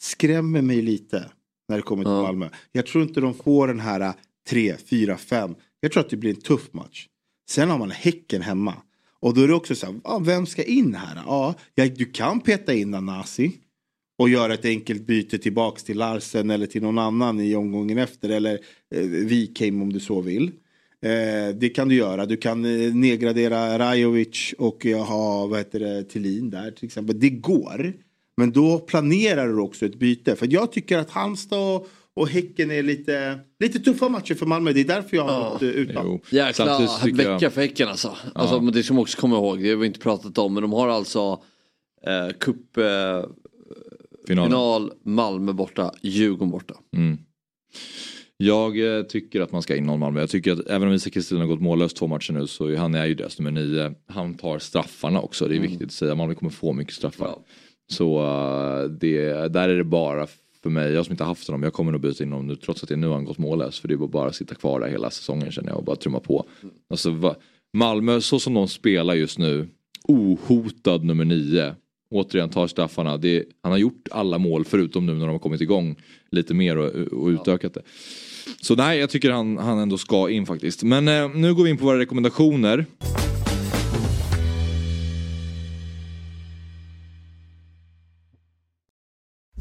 skrämmer mig lite när det kommer till Ja. Malmö. Jag tror inte de får den här 3, 4, 5. Jag tror att det blir en tuff match. Sen har man Häcken hemma. Och då är det också så här, ah, vem ska in här? Ja, ja, du kan peta in Anasi och göra ett enkelt byte tillbaks till Larsen eller till någon annan i omgången efter. Eller eh, Wikheim om du så vill. Eh, det kan du göra. Du kan eh, nedgradera Rajovic och ha vad heter det, Thelin där till exempel. Det går. Men då planerar du också ett byte. För jag tycker att Halmstad och, och Häcken är lite, lite tuffa matcher för Malmö. Det är därför jag har Ja. gått eh, utan. Jo. Jäkla vecka för Häcken alltså. alltså men det ska man också komma ihåg, det har vi inte pratat om, men de har alltså eh, cup, eh, Finalen. final, Malmö borta, Djurgården borta. Mm. Jag eh, tycker att man ska in någon Malmö. Jag tycker att även om Isak Kristin har gått mållöst två matcher nu så han är ju deras nummer nio. Han tar straffarna också, det är viktigt att säga. Malmö kommer få mycket straffar. Ja. Så eh, det, där är det bara för mig, jag som inte haft honom, jag kommer nog byta in honom nu trots att det nu har han gått mållös. För det är bara att sitta kvar där hela säsongen känner jag och bara trumma på. Alltså, va, Malmö så som de spelar just nu, ohotad nummer nio. Återigen tar straffarna. Det, han har gjort alla mål förutom nu när de har kommit igång lite mer och, och utökat det. Så nej, jag tycker han, han ändå ska in faktiskt. Men eh, nu går vi in på våra rekommendationer.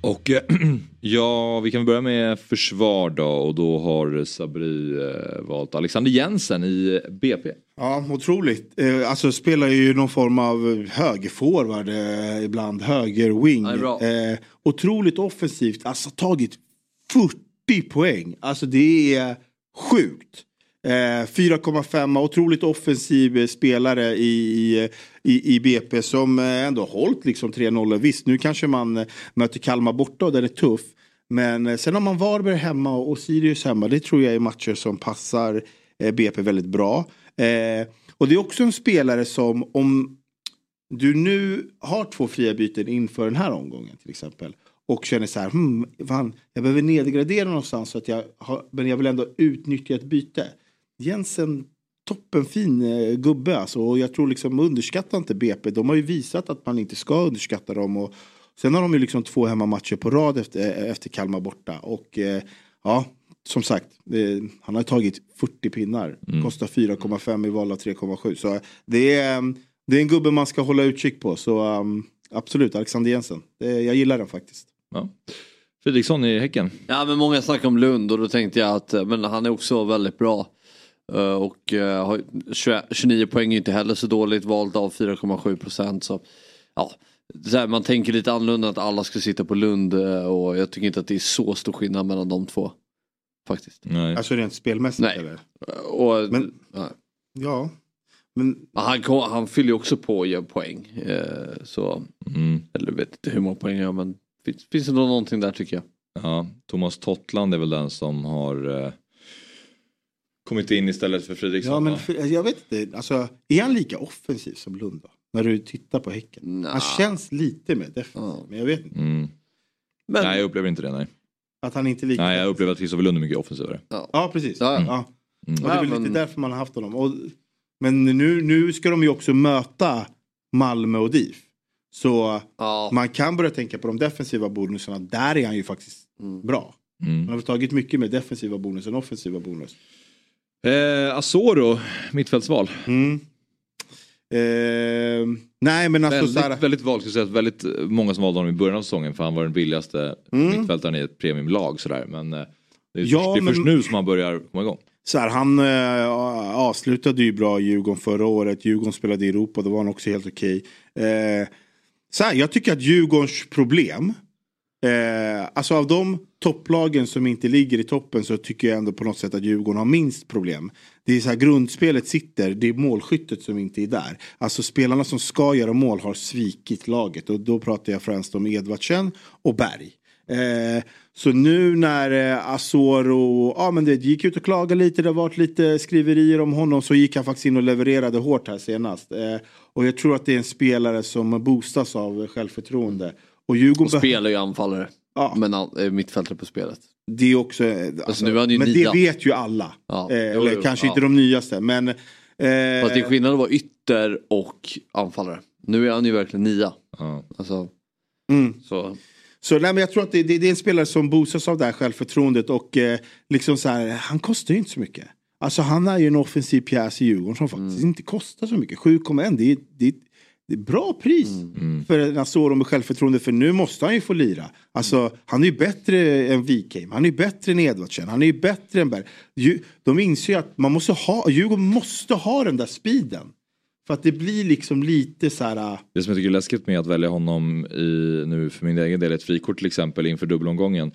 Och eh, ja, vi kan börja med försvar då och då har Sabri eh, valt Alexander Jensen i BP. Ja, otroligt. Eh, alltså spelar ju någon form av högerforward ibland, högerwing. Eh, otroligt offensivt, alltså tagit 40 poäng. Alltså det är sjukt. Eh, 4,5, otroligt offensiv eh, spelare i, i, i, BP som eh, ändå hållit liksom 3-0. Visst, nu kanske man eh, möter Kalmar borta och den är tuff. Men sen har man Varberg hemma och Sirius hemma. Det tror jag är matcher som passar BP väldigt bra. Eh, och det är också en spelare som om du nu har två fria byten inför den här omgången till exempel. Och känner så här, hmm, fan, jag behöver nedgradera någonstans så att jag har, men jag vill ändå utnyttja ett byte. Jensen, toppenfin eh, gubbe alltså. Och jag tror liksom underskatta inte BP. De har ju visat att man inte ska underskatta dem. Och sen har de ju liksom två hemmamatcher på rad efter, efter Kalmar borta. Och eh, ja, som sagt, eh, han har tagit 40 pinnar. Kostar 4,5 i val av 3,7. Så det är, eh, det är en gubbe man ska hålla utkik på. Så um, absolut, Alexander Jensen. Det, jag gillar den faktiskt. Ja. Fredriksson i Häcken. Ja men många snackar om Lund och då tänkte jag att eh, men han är också väldigt bra. Eh, Och eh, har 20 29 poäng är inte heller så dåligt valt av 4,7 procent. Så, ja, så här, man tänker lite annorlunda att alla ska sitta på Lund eh, och jag tycker inte att det är så stor skillnad mellan de två. Faktiskt. Nej. Alltså rent spelmässigt Nej. eller? Och, Men- nej. Ja. Men han, han fyller ju också på och gör poäng. Eh, Så, Mm. eller vet inte hur många poäng gör men finns, finns det nog någonting där tycker jag. Ja, Thomas Tottland är väl den som har eh, kommit in istället för Fredriksson. Ja, men för, jag vet inte. Alltså, är han lika offensiv som Lund då? När du tittar på Häcken. Nja. Han känns lite mer defensiv. Ja. Men jag vet inte. Mm. Men, Nej, jag upplever inte det. Nej, Att han inte är lika nej jag upplever att Kristoffer Lund är mycket offensivare. Ja, precis. Ja, ja. Ja. Mm. Och det är väl Ja, lite därför man har haft honom. Och, men nu, nu ska de ju också möta Malmö och DIF. Så ja. man kan börja tänka på de defensiva bonusarna. Där är han ju faktiskt bra. Mm. Han har tagit mycket mer defensiva bonus än offensiva bonus. Eh, Asoro, mittfältsval. Mm. Eh, nej men alltså väldigt, så här, väldigt val, skulle säga. Väldigt eh, många som valde honom i början av säsongen för han var den billigaste Mm. mittfältaren i ett premiumlag. Sådär. Men eh, det är, Ja, först, det är först nu som han börjar komma igång. Så här, han eh, avslutade ju bra i Djurgården förra året. Djurgården spelade i Europa, då var han också helt okej. Eh, så här, jag tycker att Djurgårdens problem, eh, alltså av de topplagen som inte ligger i toppen så tycker jag ändå på något sätt att Djurgården har minst problem. Det är så här, grundspelet sitter, det är målskyttet som inte är där. Alltså spelarna som ska göra mål har svikit laget och då pratar jag främst om Edvardsen och Berg. Eh, så nu när eh, Asoro, ja men det gick ut och klagade lite, det har varit lite skriverier om honom så gick han faktiskt in och levererade hårt här senast. Eh, och jag tror att det är en spelare som boostas av självförtroende. Och Djurgården Och spelar ju anfallare. Ja. Men är mittfältare på spelet. det är också, eh, alltså, nu är han ju men nia. det vet ju alla. Ja. Eh, Jo, eller jo, kanske ja. inte de nyaste men eh, Fast det är skillnad att vara ytter och anfallare. Nu är han ju verkligen nia. Ja. Alltså, mm. så. Så nej, men jag tror att det, det, det är en spelare som boostas av det här självförtroendet och eh, liksom så här, han kostar ju inte så mycket. Alltså han är ju en offensiv pjäs i Djurgården som faktiskt Mm. inte kostar så mycket. 7,1 det är, det, är, det är bra pris Mm. för en Asoro med självförtroende för nu måste han ju få lira. Alltså han är ju bättre än Wikheim, han är ju bättre än Edvardsen, han är ju bättre än Berg. Ju- De inser ju att man måste ha, Djurgården måste ha den där speeden. För att det blir liksom lite så här... äh, Det som jag tycker är läskigt med att välja honom i, nu för min egen del, ett frikort till exempel inför dubbelomgången.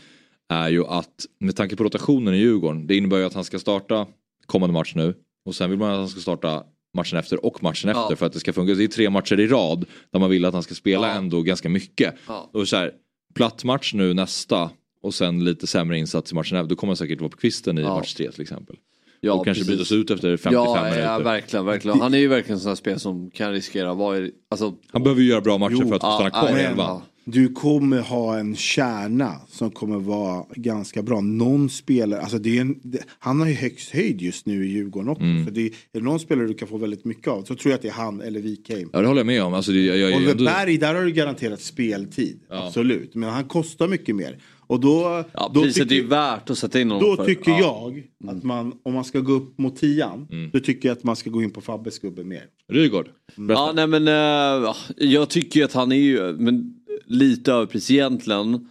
Är ju att med tanke på rotationen i Djurgården, det innebär ju att han ska starta kommande match nu. Och sen vill man att han ska starta matchen efter och matchen efter Ja. för att det ska funka. Det är tre matcher i rad där man vill att han ska spela Ja. ändå ganska mycket. Ja. Och så här, platt match nu nästa och sen lite sämre insats i matchen efter. Då kommer han säkert vara på kvisten i Ja. match tre till exempel. Ja, och kanske precis. bytas ut efter 55 Ja, minuter. ja, verkligen, verkligen. Han är ju verkligen en sån här spel som kan riskera att vara i, alltså, Han behöver ju göra bra matcher Jo, för att ja, stanna kvar i elvan. Du kommer ha en kärna som kommer vara ganska bra. Någon spelare, alltså det är en, det, han har ju högst höjd just nu i Djurgården också. Mm. Så det är, är det någon spelare du kan få väldigt mycket av så tror jag att det är han eller Wikheim. Ja det håller jag med om. Alltså, det, jag, jag, är Oliver ändå- Berg, där har du garanterat speltid. Ja. Absolut. Men han kostar mycket mer. Och då, ja, då priset är tycker, ju värt att sätta in honom då för. tycker ja. jag att man, om man ska gå upp mot tian, Mm. då tycker jag att man ska gå in på Fabbes gubbe mer. Rygaard. Berätta. Ja, nej men ja, jag tycker ju att han är ju men, lite överpris egentligen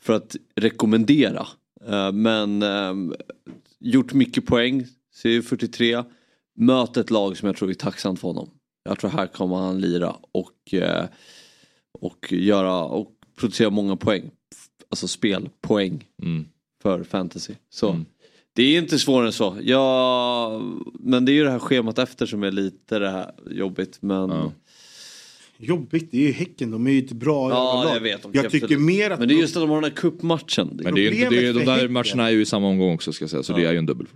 för att rekommendera. Eh, men eh, gjort mycket poäng, ser ju 43. Möter ett lag som jag tror är tacksamt för honom. Jag tror här kommer han lira och, eh, och göra och producera många poäng. Alltså spelpoäng Mm. för fantasy. Så Mm. det är inte svårare än så. Ja, men det är ju det här schemat efter som är lite det här jobbigt. Men Ja. Jobbigt, det är ju Häcken, de är ju ett bra Ja, överlag. jag vet, Jag tycker mer att Men det är just att de har den här cupmatchen. Men det är, ju inte- det är, de där Häcken- matcherna är ju i samma omgång också ska jag säga. Så det är ju en dubbel.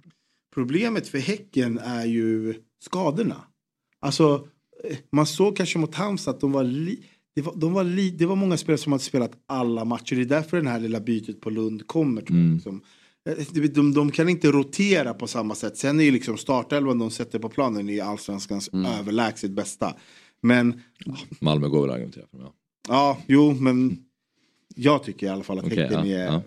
Problemet för Häcken är ju skadorna. Alltså, eh, man såg kanske mot Halmstad att de var, li, det, var, de var li, det var många spelare som hade spelat alla matcher. Det är därför det här lilla bytet på Lund kommer. Tror jag, liksom. Eh, de, de, de kan inte rotera på samma sätt. Sen är ju liksom startelvan de sätter på planen i allsvenskans överlägset bästa. Men Malmö går väl att argumentera för. Ja. ja, jo, men jag tycker i alla fall att Okej, Häcken ja, är ja.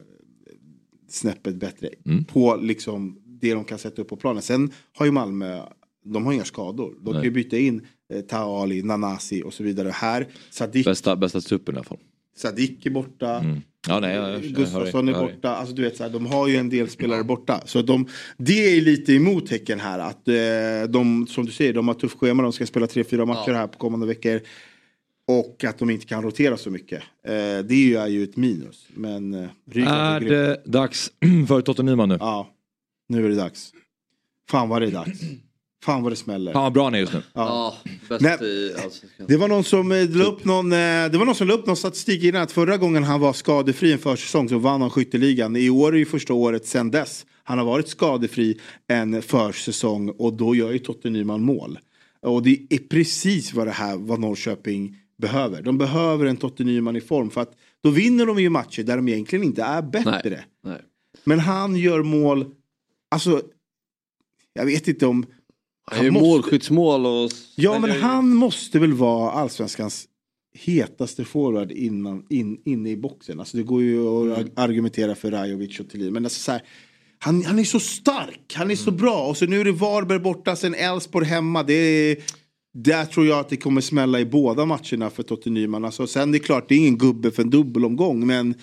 snäppet bättre Mm. på liksom det de kan sätta upp på planen. Sen har ju Malmö, de har inga skador. De kan ju Nej. byta in eh, Taali, Nanasi och så vidare. Här, Sadik, Bästa, bästa truppen i alla fall. Sadik är borta. Mm. Ja, nej, jag, Gustafsson är borta. Alltså, du vet, så här, de har ju en del spelare borta. Så de, det är lite emot Häcken här. Att eh, de, som du säger, de har tufft schema. De ska spela tre, fyra matcher här på kommande veckor. Och att de inte kan rotera så mycket. Eh, det är ju, ett minus. Men eh, Är det dags för Totte Nyman nu? Ja, nu är det dags. Fan vad det är dags. Fan vad det smäller. Fan vad bra han är just nu. Ja, bäst Nej. i allsvenskan. Det var någon som la upp någon, det var någon som la upp någon statistik innan att förra gången han var skadefri en försäsong så vann han skytteligan. I år är ju första året sedan dess han har varit skadefri en försäsong och då gör ju Totte Nyman mål. Och det är precis vad det här vad Norrköping behöver. De behöver en Totte Nyman i form för att då vinner de ju matcher där de egentligen inte är bättre. Nej. Nej. Men han gör mål, alltså jag vet inte om Han gör måste- målskyttsmål och... Ja men han måste väl vara allsvenskans hetaste forward innan, in, inne i boxen. Alltså det går ju att Mm. argumentera för Rajovic och Thelin. Men alltså så här, han, han är så stark, han är så Mm. bra. Och så nu är det Varberg borta, sen Elfsborg hemma. Det är, där tror jag att det kommer smälla i båda matcherna för Totte Nyman. Alltså, sen det är klart, det är ingen gubbe för en dubbelomgång. Men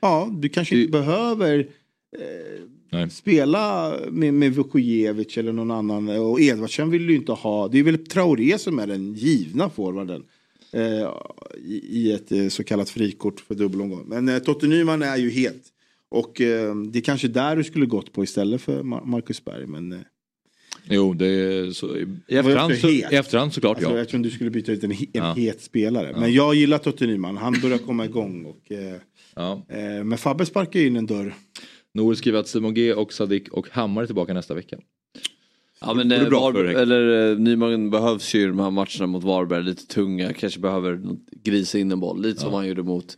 ja, du kanske inte behöver Nej. spela med, med Vukojevic eller någon annan. Och Edvardsen vill du inte ha. Det är väl Traoré som är den givna forwarden. Eh, i, I ett eh, så kallat frikort för dubbelomgång. Men eh, Totte Nyman är ju het. Och eh, det är kanske där du skulle gått på istället för Mar- Marcus Berg. Men eh, Jo, det är så, i, efterhand, så, i efterhand såklart alltså, ja. jag tror du skulle byta ut en, en Ja. het spelare. Men jag gillar Totte Nyman. Han börjar komma igång. Och, eh, ja. eh, men Fabbe sparkar in en dörr. Noel skriver att Simon G och Sadik och Hammar är tillbaka nästa vecka. Ja men Det är eh, bra för Varberg, eller eh, Nyman behövs ju i de här matcherna mot Varberg, lite tunga, kanske behöver grisa in en boll, lite som han gjorde mot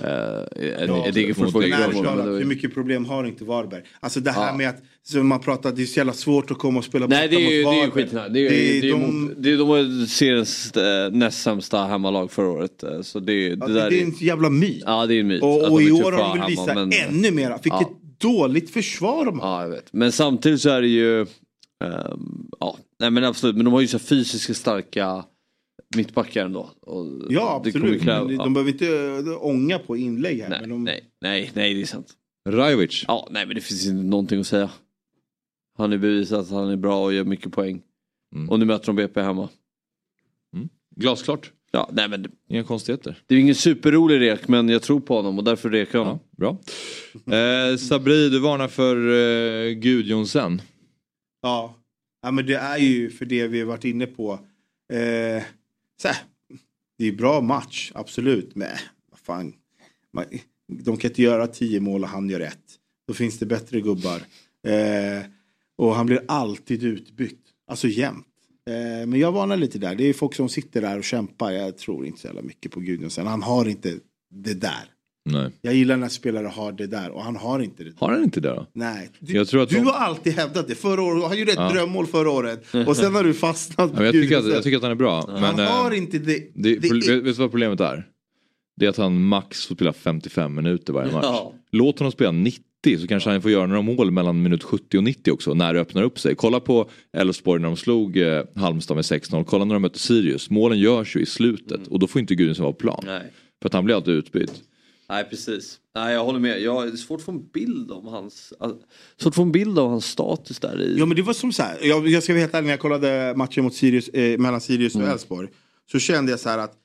eh, Ja, mot ju men det talat, var hur ju- mycket problem har inte Varberg? Alltså det här Ja. med att som man pratar, det är så jävla svårt att komma och spela Nej det är ju, det mot är ju Varberg. skitnära. Det är, det är, det är, de- det är, de var seriens eh, näst sämsta hemmalag förra året. Så det, Ja, det det, där det är är, en jävla myt. ja det är en myt. och, de och är i år har de väl visat ännu mera. Vilket Ja. Dåligt försvar de har. Ja jag vet. Men samtidigt så är det ju, ehm, ja nej men absolut, men de har ju så fysiska starka mittbackar ändå. Och Ja absolut. kräva- men ja. de behöver inte äh, ånga på inlägg här. Nej, men de, nej, nej, nej, det är sant. Rajovic. Ja, nej men det finns inte någonting att säga. Han har bevisat att han är bra och gör mycket poäng. Mm. Och nu möter de BP hemma. Glasklart. Ja, nej men Inga konstigheter. det är ingen superrolig rek men jag tror på honom och därför rekar jag Ja, honom. bra. Eh, Sabri, du varnar för eh, Gudjonsen. ja. ja men det är ju för det vi har varit inne på. Eh, så här, det är bra match, absolut. Men vad fan. Man, de kan inte göra tio mål och han gör ett. Då finns det bättre gubbar. Eh, Och han blir alltid utbytt. Alltså jämt. Eh, men jag varnar lite där. Det är folk som sitter där och kämpar. Jag tror inte så jävla mycket på Gudjonsen. Han har inte det där. Nej. Jag gillar när spelare har det där och han har inte det. Där. Har han inte det då? Nej. Du, Jag tror att du de- har alltid hävdat det. Förra året, han gjorde ett Ja. drömmål förra året. Och sen har du fastnat Ja, jag, tycker att, jag tycker att han är bra. Men, Han eh, har inte det. det, det är- vet, vet du vad problemet är? Det är att han max får spela 55 minuter varje match. Ja. Låt honom spela 90 så kanske han får göra några mål mellan minut 70 och 90 också när det öppnar upp sig. Kolla på Elfsborg när de slog eh, Halmstad med 6-0. Kolla när de mötte Sirius. Målen görs ju i slutet och då får inte Gudjonsson vara på plan. Nej. För att han blir alltid utbytt. Nej precis. Nej jag håller med. Jag har svårt att få en bild om hans, alltså, svårt att få en bild av hans status där i. Ja men det var som så här, jag, jag ska vara helt ärlig, när jag kollade matchen mot Sirius, eh, mellan Sirius och Elfsborg. Så kände jag så här att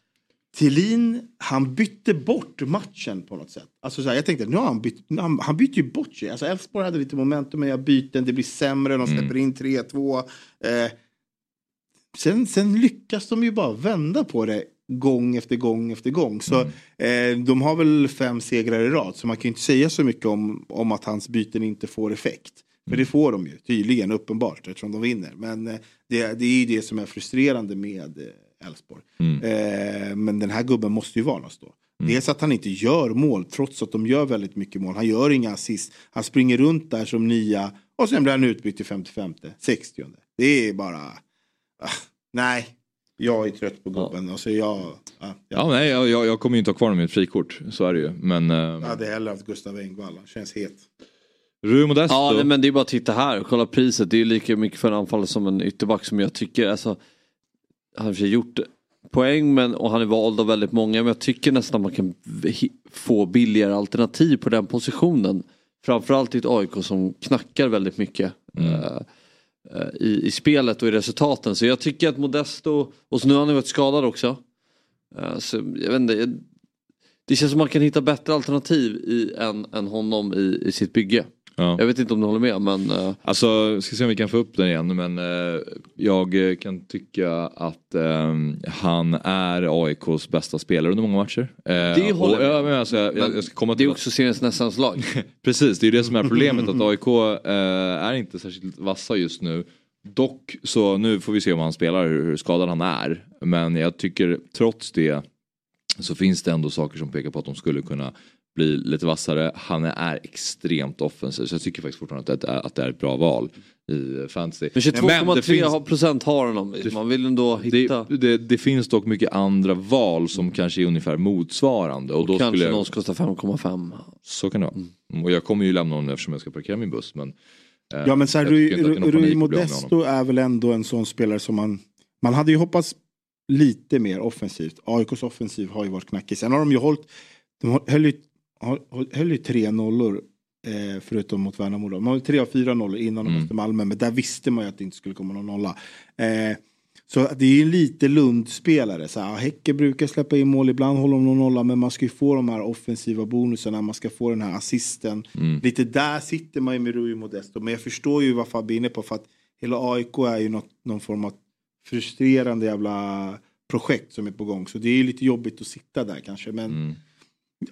Thelin, han bytte bort matchen på något sätt. Alltså så här, jag tänkte, nu har han bytt, han, han bytte ju bort sig. Alltså Elfsborg hade lite momentum, men jag byter, det blir sämre, de släpper in 3-2. Eh, sen, sen lyckas de ju bara vända på det gång efter gång efter gång. Så eh, de har väl fem segrar i rad, så man kan ju inte säga så mycket om, om att hans byten inte får effekt. För det får de ju, tydligen, uppenbart, eftersom de vinner. Men eh, det, det är ju det som är frustrerande med Elfsborg. Eh, men den här gubben måste ju varnas då. Dels att han inte gör mål, trots att de gör väldigt mycket mål. Han gör inga assist. Han springer runt där som nia och sen blir han utbytt till 55, 60. Det är bara... Ah, nej, jag är trött på gubben. Alltså jag, ah, jag Ja, nej, jag, jag jag kommer ju inte ha kvar ett frikort. Så är det ju. Men jag eh, hade hellre haft Gustav Engvall. Han känns het. Rui Modesto. Ja nej, men det är bara att titta här och kolla priset. Det är lika mycket för en anfallare som en ytterback som jag tycker, alltså. Han har gjort poäng men, och han är vald av väldigt många men jag tycker nästan man kan få billigare alternativ på den positionen. Framförallt i ett AIK som knackar väldigt mycket. eh, eh, i, i spelet och i resultaten. Så jag tycker att Modesto, och så nu har han ju varit skadad också. Eh, så jag vet inte, det känns som man kan hitta bättre alternativ i, än, än honom i, i sitt bygge. Ja. Jag vet inte om du håller med men eh, Alltså, ska se om vi kan få upp den igen men eh, jag eh, kan tycka att eh, han är AIKs bästa spelare under många matcher. Eh, Det håller och, jag ja, men alltså, jag, jag, jag ska komma det till är också seriens nästans lag. Precis, det är det som är problemet att AIK eh, är inte särskilt vassa just nu. Dock så nu får vi se om han spelar, hur, hur skadad han är. Men jag tycker trots det så finns det ändå saker som pekar på att de skulle kunna bli lite vassare. Han är extremt offensiv så jag tycker faktiskt fortfarande att det är, att det är ett bra val i fantasy. Men det 22,3 finns- har- procent har honom. Man vill ändå hitta. det, det, det finns dock mycket andra val som kanske är ungefär motsvarande. Och, då kanske jag, någon kostar 5,5. Så kan det vara. Och jag kommer ju lämna honom eftersom jag ska parkera min buss. Men, eh, Ja men så här, Rui, Rui Modesto är väl ändå en sån spelare som man... Man hade ju hoppats lite mer offensivt. AIKs offensiv har ju varit knackig. Sen har de ju hållit... De höll ju, har- höll ju tre nollor. Eh, förutom mot Värnamo. De har tre av fyra nollor innan de Mm. mötte Malmö. Men där visste man ju att det inte skulle komma någon nolla. Eh, så det är ju lite Lund-spelare. Så här, Häcke brukar släppa in mål, ibland håller de någon nolla. Men man ska ju få de här offensiva bonusarna, man ska få den här assisten. Mm. Lite där sitter man ju med Rui Modesto. Men jag förstår ju vad Fabbe är inne på. För att hela AIK är ju något, någon form av frustrerande jävla projekt som är på gång. Så det är ju lite jobbigt att sitta där kanske. Men Mm.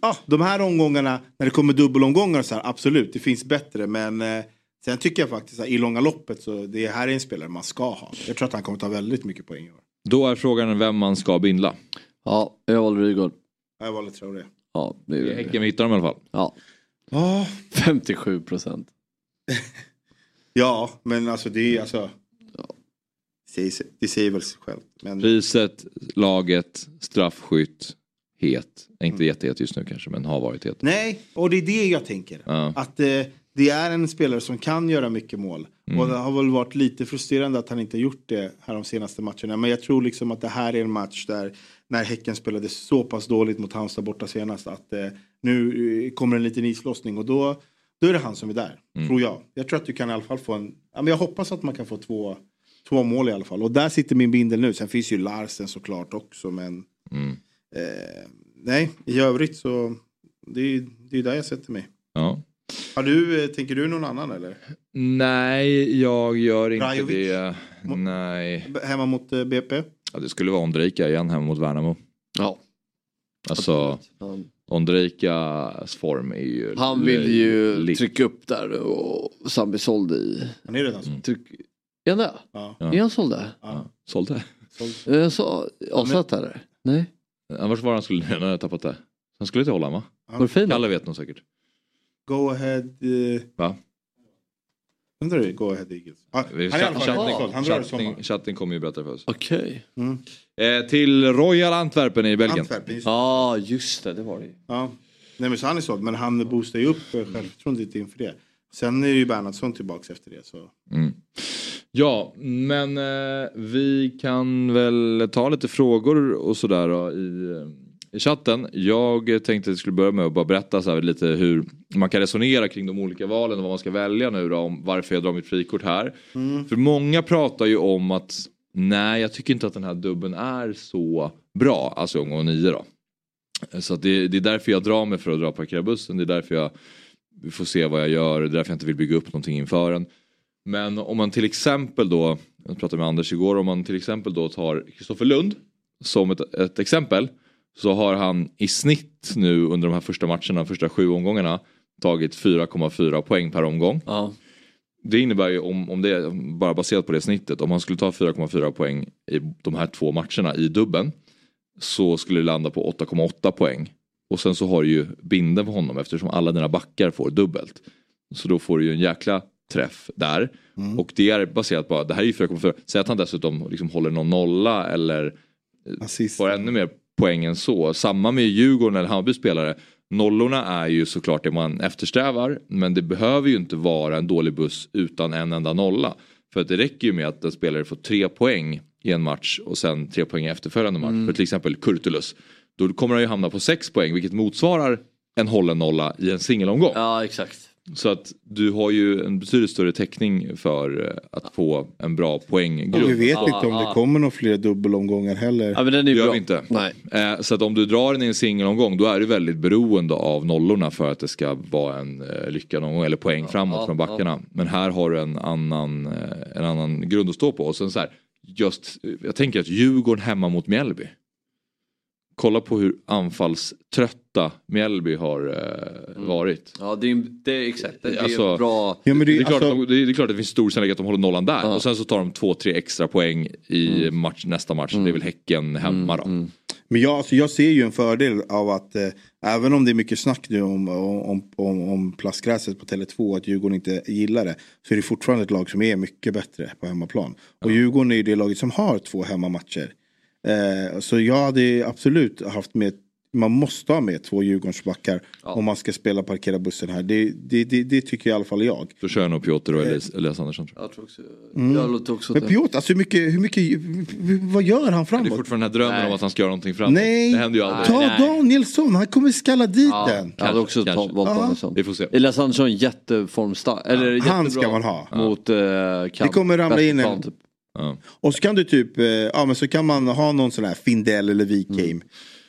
Ja, de här omgångarna, när det kommer dubbelomgångar så här, absolut, det finns bättre. Men eh, sen tycker jag faktiskt att i långa loppet så det här är en spelare man ska ha. Jag tror att han kommer ta väldigt mycket poäng i år. Då är frågan vem man ska bindla. Ja, jag valde Rygaard. Jag valde tror det. Ja, det är Häcken vi hittar dem i alla fall. ja, Ja, 57 procent. ja, men alltså det är alltså. Det säger, det säger väl sig självt. Men, Priset, laget, straffskytt, het. Inte jättehet just nu kanske men har varit het. nej, och det är det jag tänker. Ja. Att eh, det är en spelare som kan göra mycket mål. Och det har väl varit lite frustrerande att han inte gjort det här de senaste matcherna. Men jag tror liksom att det här är en match där när Häcken spelade så pass dåligt mot Halmstad borta senast att eh, nu eh, kommer en liten islossning och då, då är det han som är där. Tror jag. Jag tror att du kan i alla fall få en, ja, men jag hoppas att man kan få två, två mål i alla fall. Och där sitter min bindel nu. Sen finns ju Larsen såklart också men Mm. Eh, nej, i övrigt så det är det är där jag sätter mig. Ja. Har du, eh, tänker du någon annan eller? Nej, jag gör inte Rajovic? det. Nej. Hemma mot eh, BP? Ja, det skulle vara Ondrejka igen hemma mot Värnamo. Ja. Alltså, Ja. Ondrejkas form är ju... Han vill ju löjlig. trycka upp där och Sambi sålde i. Han är redan så. Tryck... Är han det? Ja. Ja. Är han såld där? Ja. Sålde. Jag sa avsatt eller? Nej? Annars var han skulle, nu har jag tappat det. Han skulle till Holland va? Var det fin? Kalle vet nog säkert. Go ahead. Uh... Va? Vänta du, Go ahead Eagles. Ah, han är i alla fall chatten- han, drar i sommar. chatten- kommer ju berätta för oss. Okej. Mm. Eh, till Royal Antwerpen i Belgien. Antwerpen, just det. Ja just det, det var det Ja. Nej men så han är såld, men han boostar ju upp eh, självförtroendet inför det. Sen är ju Bernhardsson tillbaks efter det. Så. Mm. Ja, men eh, vi kan väl ta lite frågor och sådär då, i, eh, i chatten. Jag tänkte att jag skulle börja med att bara berätta så lite hur man kan resonera kring de olika valen och vad man ska välja nu då, om varför jag drar mitt frikort här. För många pratar ju om att nej, jag tycker inte att den här dubben är så bra, alltså omgång nio då. Så det, det är därför jag drar mig för att dra parkera bussen, det är därför jag får se vad jag gör, det är därför jag inte vill bygga upp någonting inför den. Men om man till exempel då, jag pratade med Anders igår, om man till exempel då tar Kristoffer Lund som ett, ett exempel. Så har han i snitt nu under de här första matcherna, första sju omgångarna tagit 4,4 poäng per omgång. Ja. Det innebär ju om, om det är bara baserat på det snittet, om han skulle ta 4,4 poäng i de här två matcherna i dubben så skulle det landa på 8,8 poäng. Och sen så har du ju binden för honom eftersom alla dina backar får dubbelt. Så då får du ju en jäkla träff där. Och det är baserat på, det här är ju 4,4. Säg att han dessutom liksom håller någon nolla eller Assist. får ännu mer poäng än så. Samma med Djurgården eller Hammarby spelare. Nollorna är ju såklart det man eftersträvar. Men det behöver ju inte vara en dålig buss utan en enda nolla. För att det räcker ju med att en spelare får tre poäng i en match och sen tre poäng i efterföljande match. För till exempel Kurtulus. Då kommer han ju hamna på sex poäng vilket motsvarar en hållen nolla i en singelomgång. ja exakt. Så att du har ju en betydligt större täckning för eh, att få en bra. Och vi vet inte om ja. det kommer några fler dubbelomgångar heller. Ja men den är Det gör bra. vi inte. Nej. Eh, så att om du drar den i en singelomgång då är du väldigt beroende av nollorna för att det ska vara en eh, lyckad omgång eller poäng framåt ja, från backarna. Men här har du en annan, en annan grund att stå på. Och sen så här, just, jag tänker att Djurgården hemma mot Mjällby. Kolla på hur anfallströtta Mjällby har eh, varit. Ja det är, det är exakt. Det är Alltså- bra. Ja, men Det det, är, klart, alltså, att de, det är klart att det finns stor sannolikhet att de håller nollan där. Ja. Och sen så tar de två, tre extra poäng i match, nästa match. Det är väl Häcken hemma då. Men jag, alltså, jag ser ju en fördel av att eh, även om det är mycket snack nu om, om, om, om plastgräset på Tele2 att Djurgården inte gillar det. Så är det fortfarande ett lag som är mycket bättre på hemmaplan. Och Djurgården är ju det laget som har två hemmamatcher. Eh, så jag hade absolut haft med man måste ha med två Djurgårdsbackar om man ska spela parkera bussen här. Det, det, det, det tycker i alla fall jag. Då kör jag nog Piotr och Elias, Elias Andersson. Tror jag. Jag tror också. Jag låter också Men Piotr, alltså hur mycket, hur mycket, vad gör han Det är framåt? fortfarande den här drömmen Nej. om att han ska göra någonting framåt. Nej, Det händer ju aldrig. ta Nej. Danielsson, han kommer skalla dit Ja, den. jag hade också Kanske, valt Ja. Danielsson. Vi får se. Elias Andersson jätteformstark. Eller Han jättebra ska man ha. Mot uh, Det kommer ramla in en- Typ. Ja. Och så kan du typ, eh, ja men så kan man ha någon sån här Findell eller Wikheim.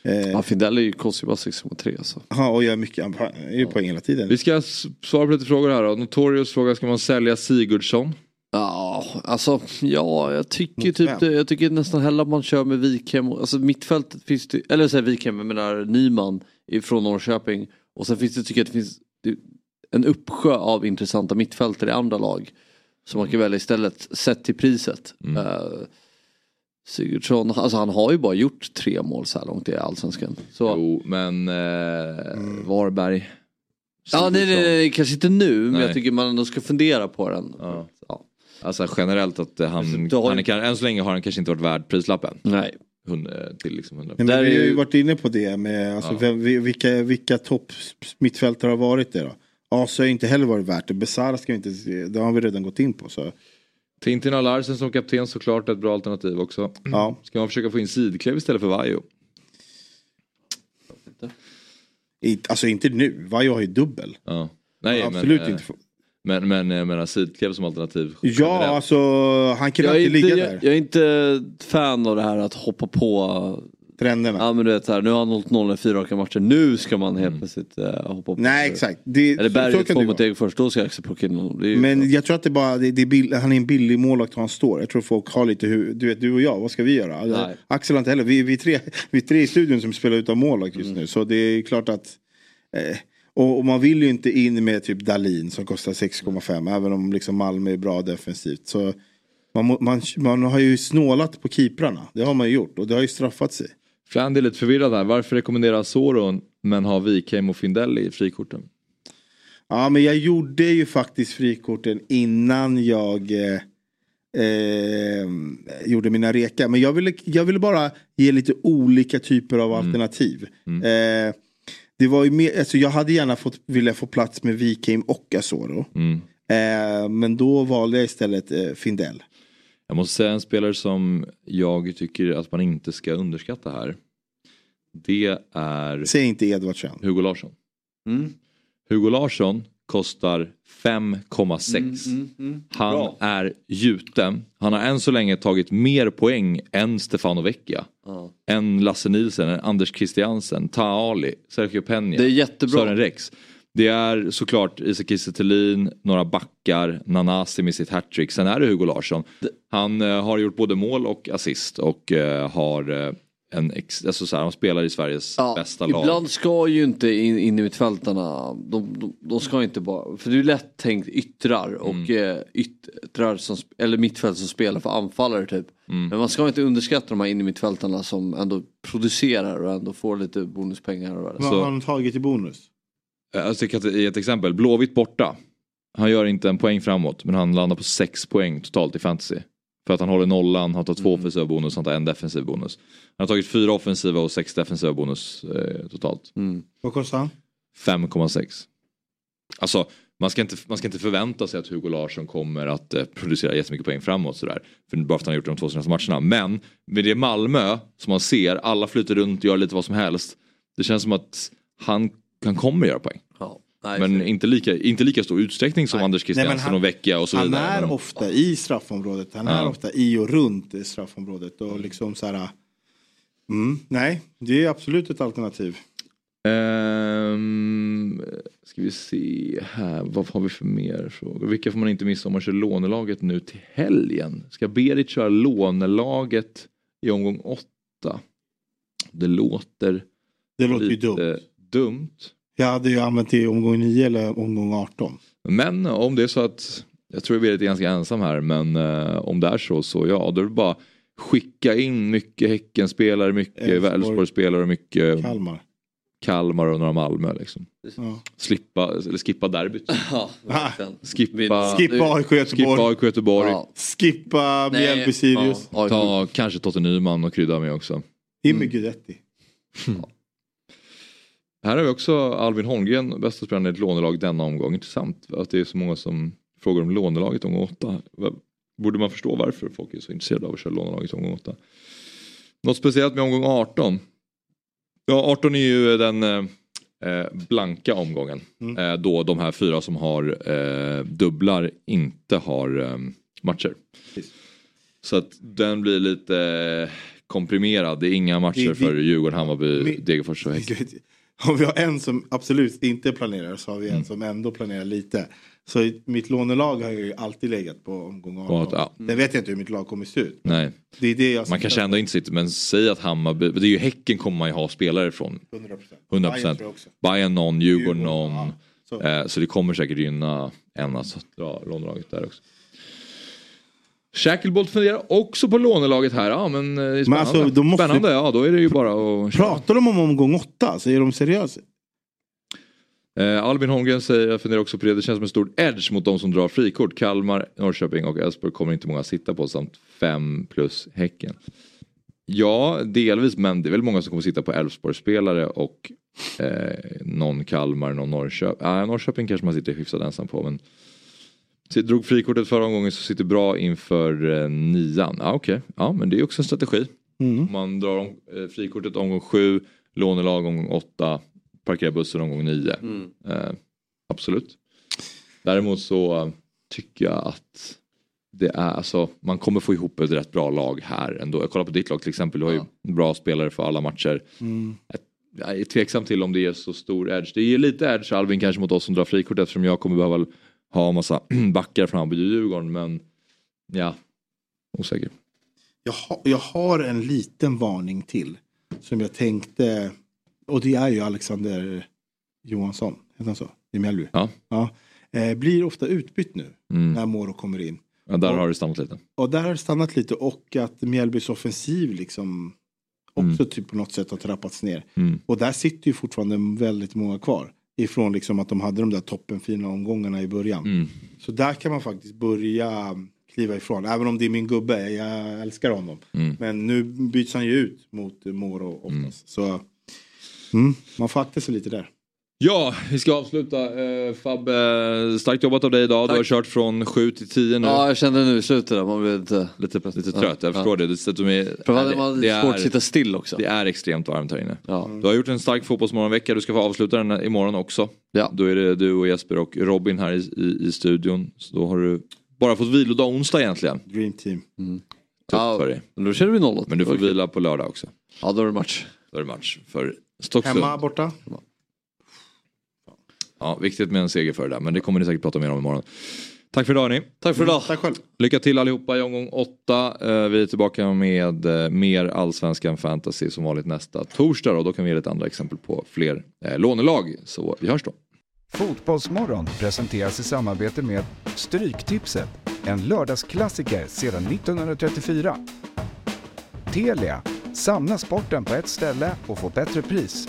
Eh, Ja, Fidel är ju kostar ju bara 6,3 alltså. ja, och gör mycket, han är ju poäng hela tiden. Vi ska svara på lite frågor här då. Notorious fråga, ska man sälja Sigurdsson? Ja, alltså ja, jag tycker typ det, jag tycker nästan hellre att man kör med Wikhem. Alltså mittfältet finns det, eller säger Wikhem, jag menar Nyman från Norrköping. Och sen finns det, tycker jag att det finns en uppsjö av intressanta mittfältare i andra lag. Som man kan välja istället, sett till priset. Mm. Eh, Sigurdsson, alltså han har ju bara gjort tre mål så här långt i Allsvenskan. Så, Jo, men eh, Varberg. ja, nej, nej, nej, kanske inte nu, men Nej. jag tycker man ändå ska fundera på den. Ja. Ja. Alltså generellt att han, Du har- han är, kan- än så länge har han kanske inte varit värd prislappen. Nej. Till liksom 100. Nej, men vi har ju varit inne på det med alltså, Ja. vilka, vilka topp mittfältare har varit det då? Asa har inte heller varit värt det. Besara ska vi inte se, det har vi redan gått in på. Så, Tintin och Larsen som kapten såklart ett bra alternativ också. ja. Ska man försöka få in Sidklev istället för Vaiho? I, alltså inte nu, Vaiho har ju dubbel. Ja. Nej, Absolut men, eh, inte. Men, men jag menar Sidklev som alternativ. Ja, generellt. alltså han kan Jag alltid ligga inte, där. jag är inte fan av det här att hoppa på trenderna. Ja men du vet här, nu har han hållit nollan i fyra raka matcher. Nu ska man helt plötsligt uh, hoppa upp. Nej exakt. Det, Eller Berget två mot. Degerfors, då ska. Det är ju Men jag tror att det bara, det, det är bill, han är en billig målvakt var han står. Jag tror folk har lite hur, du vet du och jag, vad ska vi göra? Nej. Axel har inte heller, vi, vi, är tre, vi är tre i studion som spelar utan målvakt just Mm. nu. Så det är klart att eh, och, och man vill ju inte in med typ Dalin som kostar 6,5 även om liksom Malmö är bra defensivt. Så man, man, man har ju snålat på keeprarna. Det har man ju gjort och det har ju straffat sig. Flandy är lite förvirrad här. Varför rekommenderar Soron men har Wikheim och Findell i frikorten? Ja men jag gjorde ju faktiskt frikorten innan jag eh, eh, gjorde mina rekar. Men jag ville, jag ville bara ge lite olika typer av alternativ. Eh, det var ju mer, alltså jag hade gärna fått, vilja få plats med Wikheim och Asoro. Mm. Eh, men då valde jag istället eh, Findell. Jag måste säga en spelare som jag tycker att man inte ska underskatta här. Det är Säg inte Edvardsen. Hugo Larsson. Mm. Hugo Larsson kostar 5,6. Mm, mm. Han Bra. är gjuten. Han har än så länge tagit mer poäng än Stefano Vecchia. Ja. Än Lasse Nielsen, än Anders Christiansen, Ta Ali, Sergio Peña. Det är jättebra. Sören Rex. Det är såklart Isak Kiese några backar, Nanasi med sitt hattrick. Sen är det Hugo Larsson. Han eh, har gjort både mål och assist och eh, har eh, en ex, alltså så här, han spelar i Sveriges Ja, bästa lag. ibland ska ju inte in, in i mittfältarna, de, de, de ska inte bara, för det är lätt tänkt yttrar och Mm. yttrar som, eller mittfält som spelar för anfallare typ. Mm. Men man ska inte underskatta de här in i mittfältarna som ändå producerar och ändå får lite bonuspengar. Och vad har han tagit i bonus? Eh, att i ett exempel, Blåvitt borta. Han gör inte en poäng framåt men han landar på sex poäng totalt i fantasy. För att han håller nollan, han tar två offensiva bonus, han tar en defensiv bonus. Han har tagit fyra offensiva och sex defensiva bonus eh, totalt. Mm. Vad kostar han? 5,6. Alltså man ska, inte, man ska inte förvänta sig att Hugo Larsson kommer att eh, producera jättemycket poäng framåt sådär. För bara för att han har gjort de två senaste matcherna. Men med det Malmö som man ser, alla flyter runt och gör lite vad som helst. Det känns som att han, han kommer göra poäng. Ja. Nej, Men för- inte lika, inte lika stor utsträckning som Anders Nej, men Christiansen han- och Vecchia och så Han vidare. är Men- ofta i straffområdet. Han är Ja. ofta i och runt i straffområdet. Och liksom så här, mm, nej, det är absolut ett alternativ. Ehm, ska vi se här, vad har vi för mer frågor? Vilka får man inte missa om man kör lånelaget nu till helgen? Ska Berit köra lånelaget i omgång åtta? Det låter Det låter ju lite dumt. Dumt. Jag hade ju använt det i omgång 9 eller omgång 18. Men om det är så att, jag tror Berit är ganska ensam här, men eh, om det är så så ja, då är det bara skicka in mycket Häckenspelare, mycket Elfsborg. Elfsborgsspelare och mycket Kalmar. Kalmar och några Malmö liksom. Ja. Slippa, eller skippa derbyt. Ja. Skippa, Skippa AIK skippa Göteborg. AIK Göteborg. Ja. Skippa Mjällby Sirius. ja. Ta kanske Totte Nyman och krydda med också. In med Guidetti. Här har vi också Albin Holmgren, bästa spelaren i ett lånelag denna omgång. Intressant att det är så många som frågar om lånelaget omgång 8. Borde man förstå varför folk är så intresserade av att köra lånelaget omgång 8. Något speciellt med omgång 18? Ja, 18 är ju den eh, eh, blanka omgången. Mm. Eh, då de här fyra som har eh, dubblar inte har matcher. Precis. Så att den blir lite komprimerad. Det är inga matcher Det- det- för Djurgården, Hammarby, Degerfors och Häcken. Om vi har en som absolut inte planerar så har vi en Mm. som ändå planerar lite. Så mitt lånelag har ju alltid legat på omgång 18. På att- ja. Vet jag inte hur mitt lag kommer se ut. Nej, Det är det jag man kanske ändå inte sitter, men säg att Hammarby, det är ju Häcken kommer man ju ha spelare från. 100%. 100%. Bayern någon, Djurgården någon. ja. Så. Eh, så det kommer säkert gynna en att dra lånelaget där också. Shacklebolt funderar också på lånelaget här. Ja men eh, det är spännande. alltså, då måste- spännande, ja då är det ju bara att. Pratar de om omgång 8? Så är de seriösa? Eh, Albin Holmgren säger, jag funderar också på det, det känns som en stor edge mot de som drar frikort. Kalmar, Norrköping och Elfsborg kommer inte många att sitta på samt fem plus Häcken. Ja, delvis, men det är väl många som kommer sitta på Elfsborgsspelare och eh, någon Kalmar, någon Norrköping. Ah, Norrköping kanske man sitter hyfsat ensam på. Men drog frikortet förra omgången så sitter bra inför eh, nian. Ja, Okej, ja men det är också en strategi. Mm. Man drar om, eh, frikortet omgång sju, lånelag omgång åtta, parkerar bussen omgång nio. Mm. Eh, absolut. Däremot så eh, tycker jag att det är alltså, man kommer få ihop ett rätt bra lag här ändå. Jag kollar på ditt lag till exempel, du har ju bra spelare för alla matcher. Jag är tveksam till om det är så stor edge. Det är lite edge Alvin kanske mot oss som drar frikort eftersom jag kommer behöva ha massa backar fram på Djurgården men ja, osäker. Jag, ha, jag har en liten varning till. Som jag tänkte. Och det är ju Alexander Johansson. Heter han så? I Mjällby. Ja. Ja. Eh, blir ofta utbytt nu. Mm. När Moro kommer in. Ja, där Och- har det stannat lite. Och där har det stannat lite. Och att Mjällbys offensiv liksom. Också typ på något sätt har trappats ner. Mm. Och där sitter ju fortfarande väldigt många kvar. Ifrån liksom att de hade de där toppenfina omgångarna i början. Mm. Så där kan man faktiskt börja kliva ifrån. Även om det är min gubbe, jag älskar honom. Mm. Men nu byts han ju ut mot Moro oftast. Så mm, man får akta sig lite där. Ja, vi ska avsluta. Uh, Fabbe, starkt jobbat av dig idag. Du har kört från 7 till 10 nu. Ja, jag kände nu i slutet där, man blev lite... Lite, lite trött, jag Ja. förstår det. det, För man, det, man det är svårt att är, sitta still också. det är extremt varmt här inne. Ja. Du har gjort en stark fotbollsmorgonvecka, du ska få avsluta den imorgon också. Ja. Då är det du och Jesper och Robin här i, i, i studion. Så då har du bara fått vilodag onsdag egentligen. Dream team. Tufft Ja, för dig. men då känner vi nollat. Men du får vila på lördag också. Ja, då är det match. Då är det match för Stocksund. Hemma, borta. Ja, viktigt med en seger för det där, men det kommer ni säkert prata mer om imorgon. Tack för idag hörni. Tack för idag. Tack själv. Lycka till allihopa i omgång åtta. Eh, Vi är tillbaka med eh, mer allsvenskan fantasy som vanligt nästa torsdag och då kan vi ge lite andra exempel på fler eh, lånelag. Så vi hörs då. Fotbollsmorgon presenteras i samarbete med Stryktipset, en lördagsklassiker sedan 1934. Telia, samla sporten på ett ställe och få bättre pris.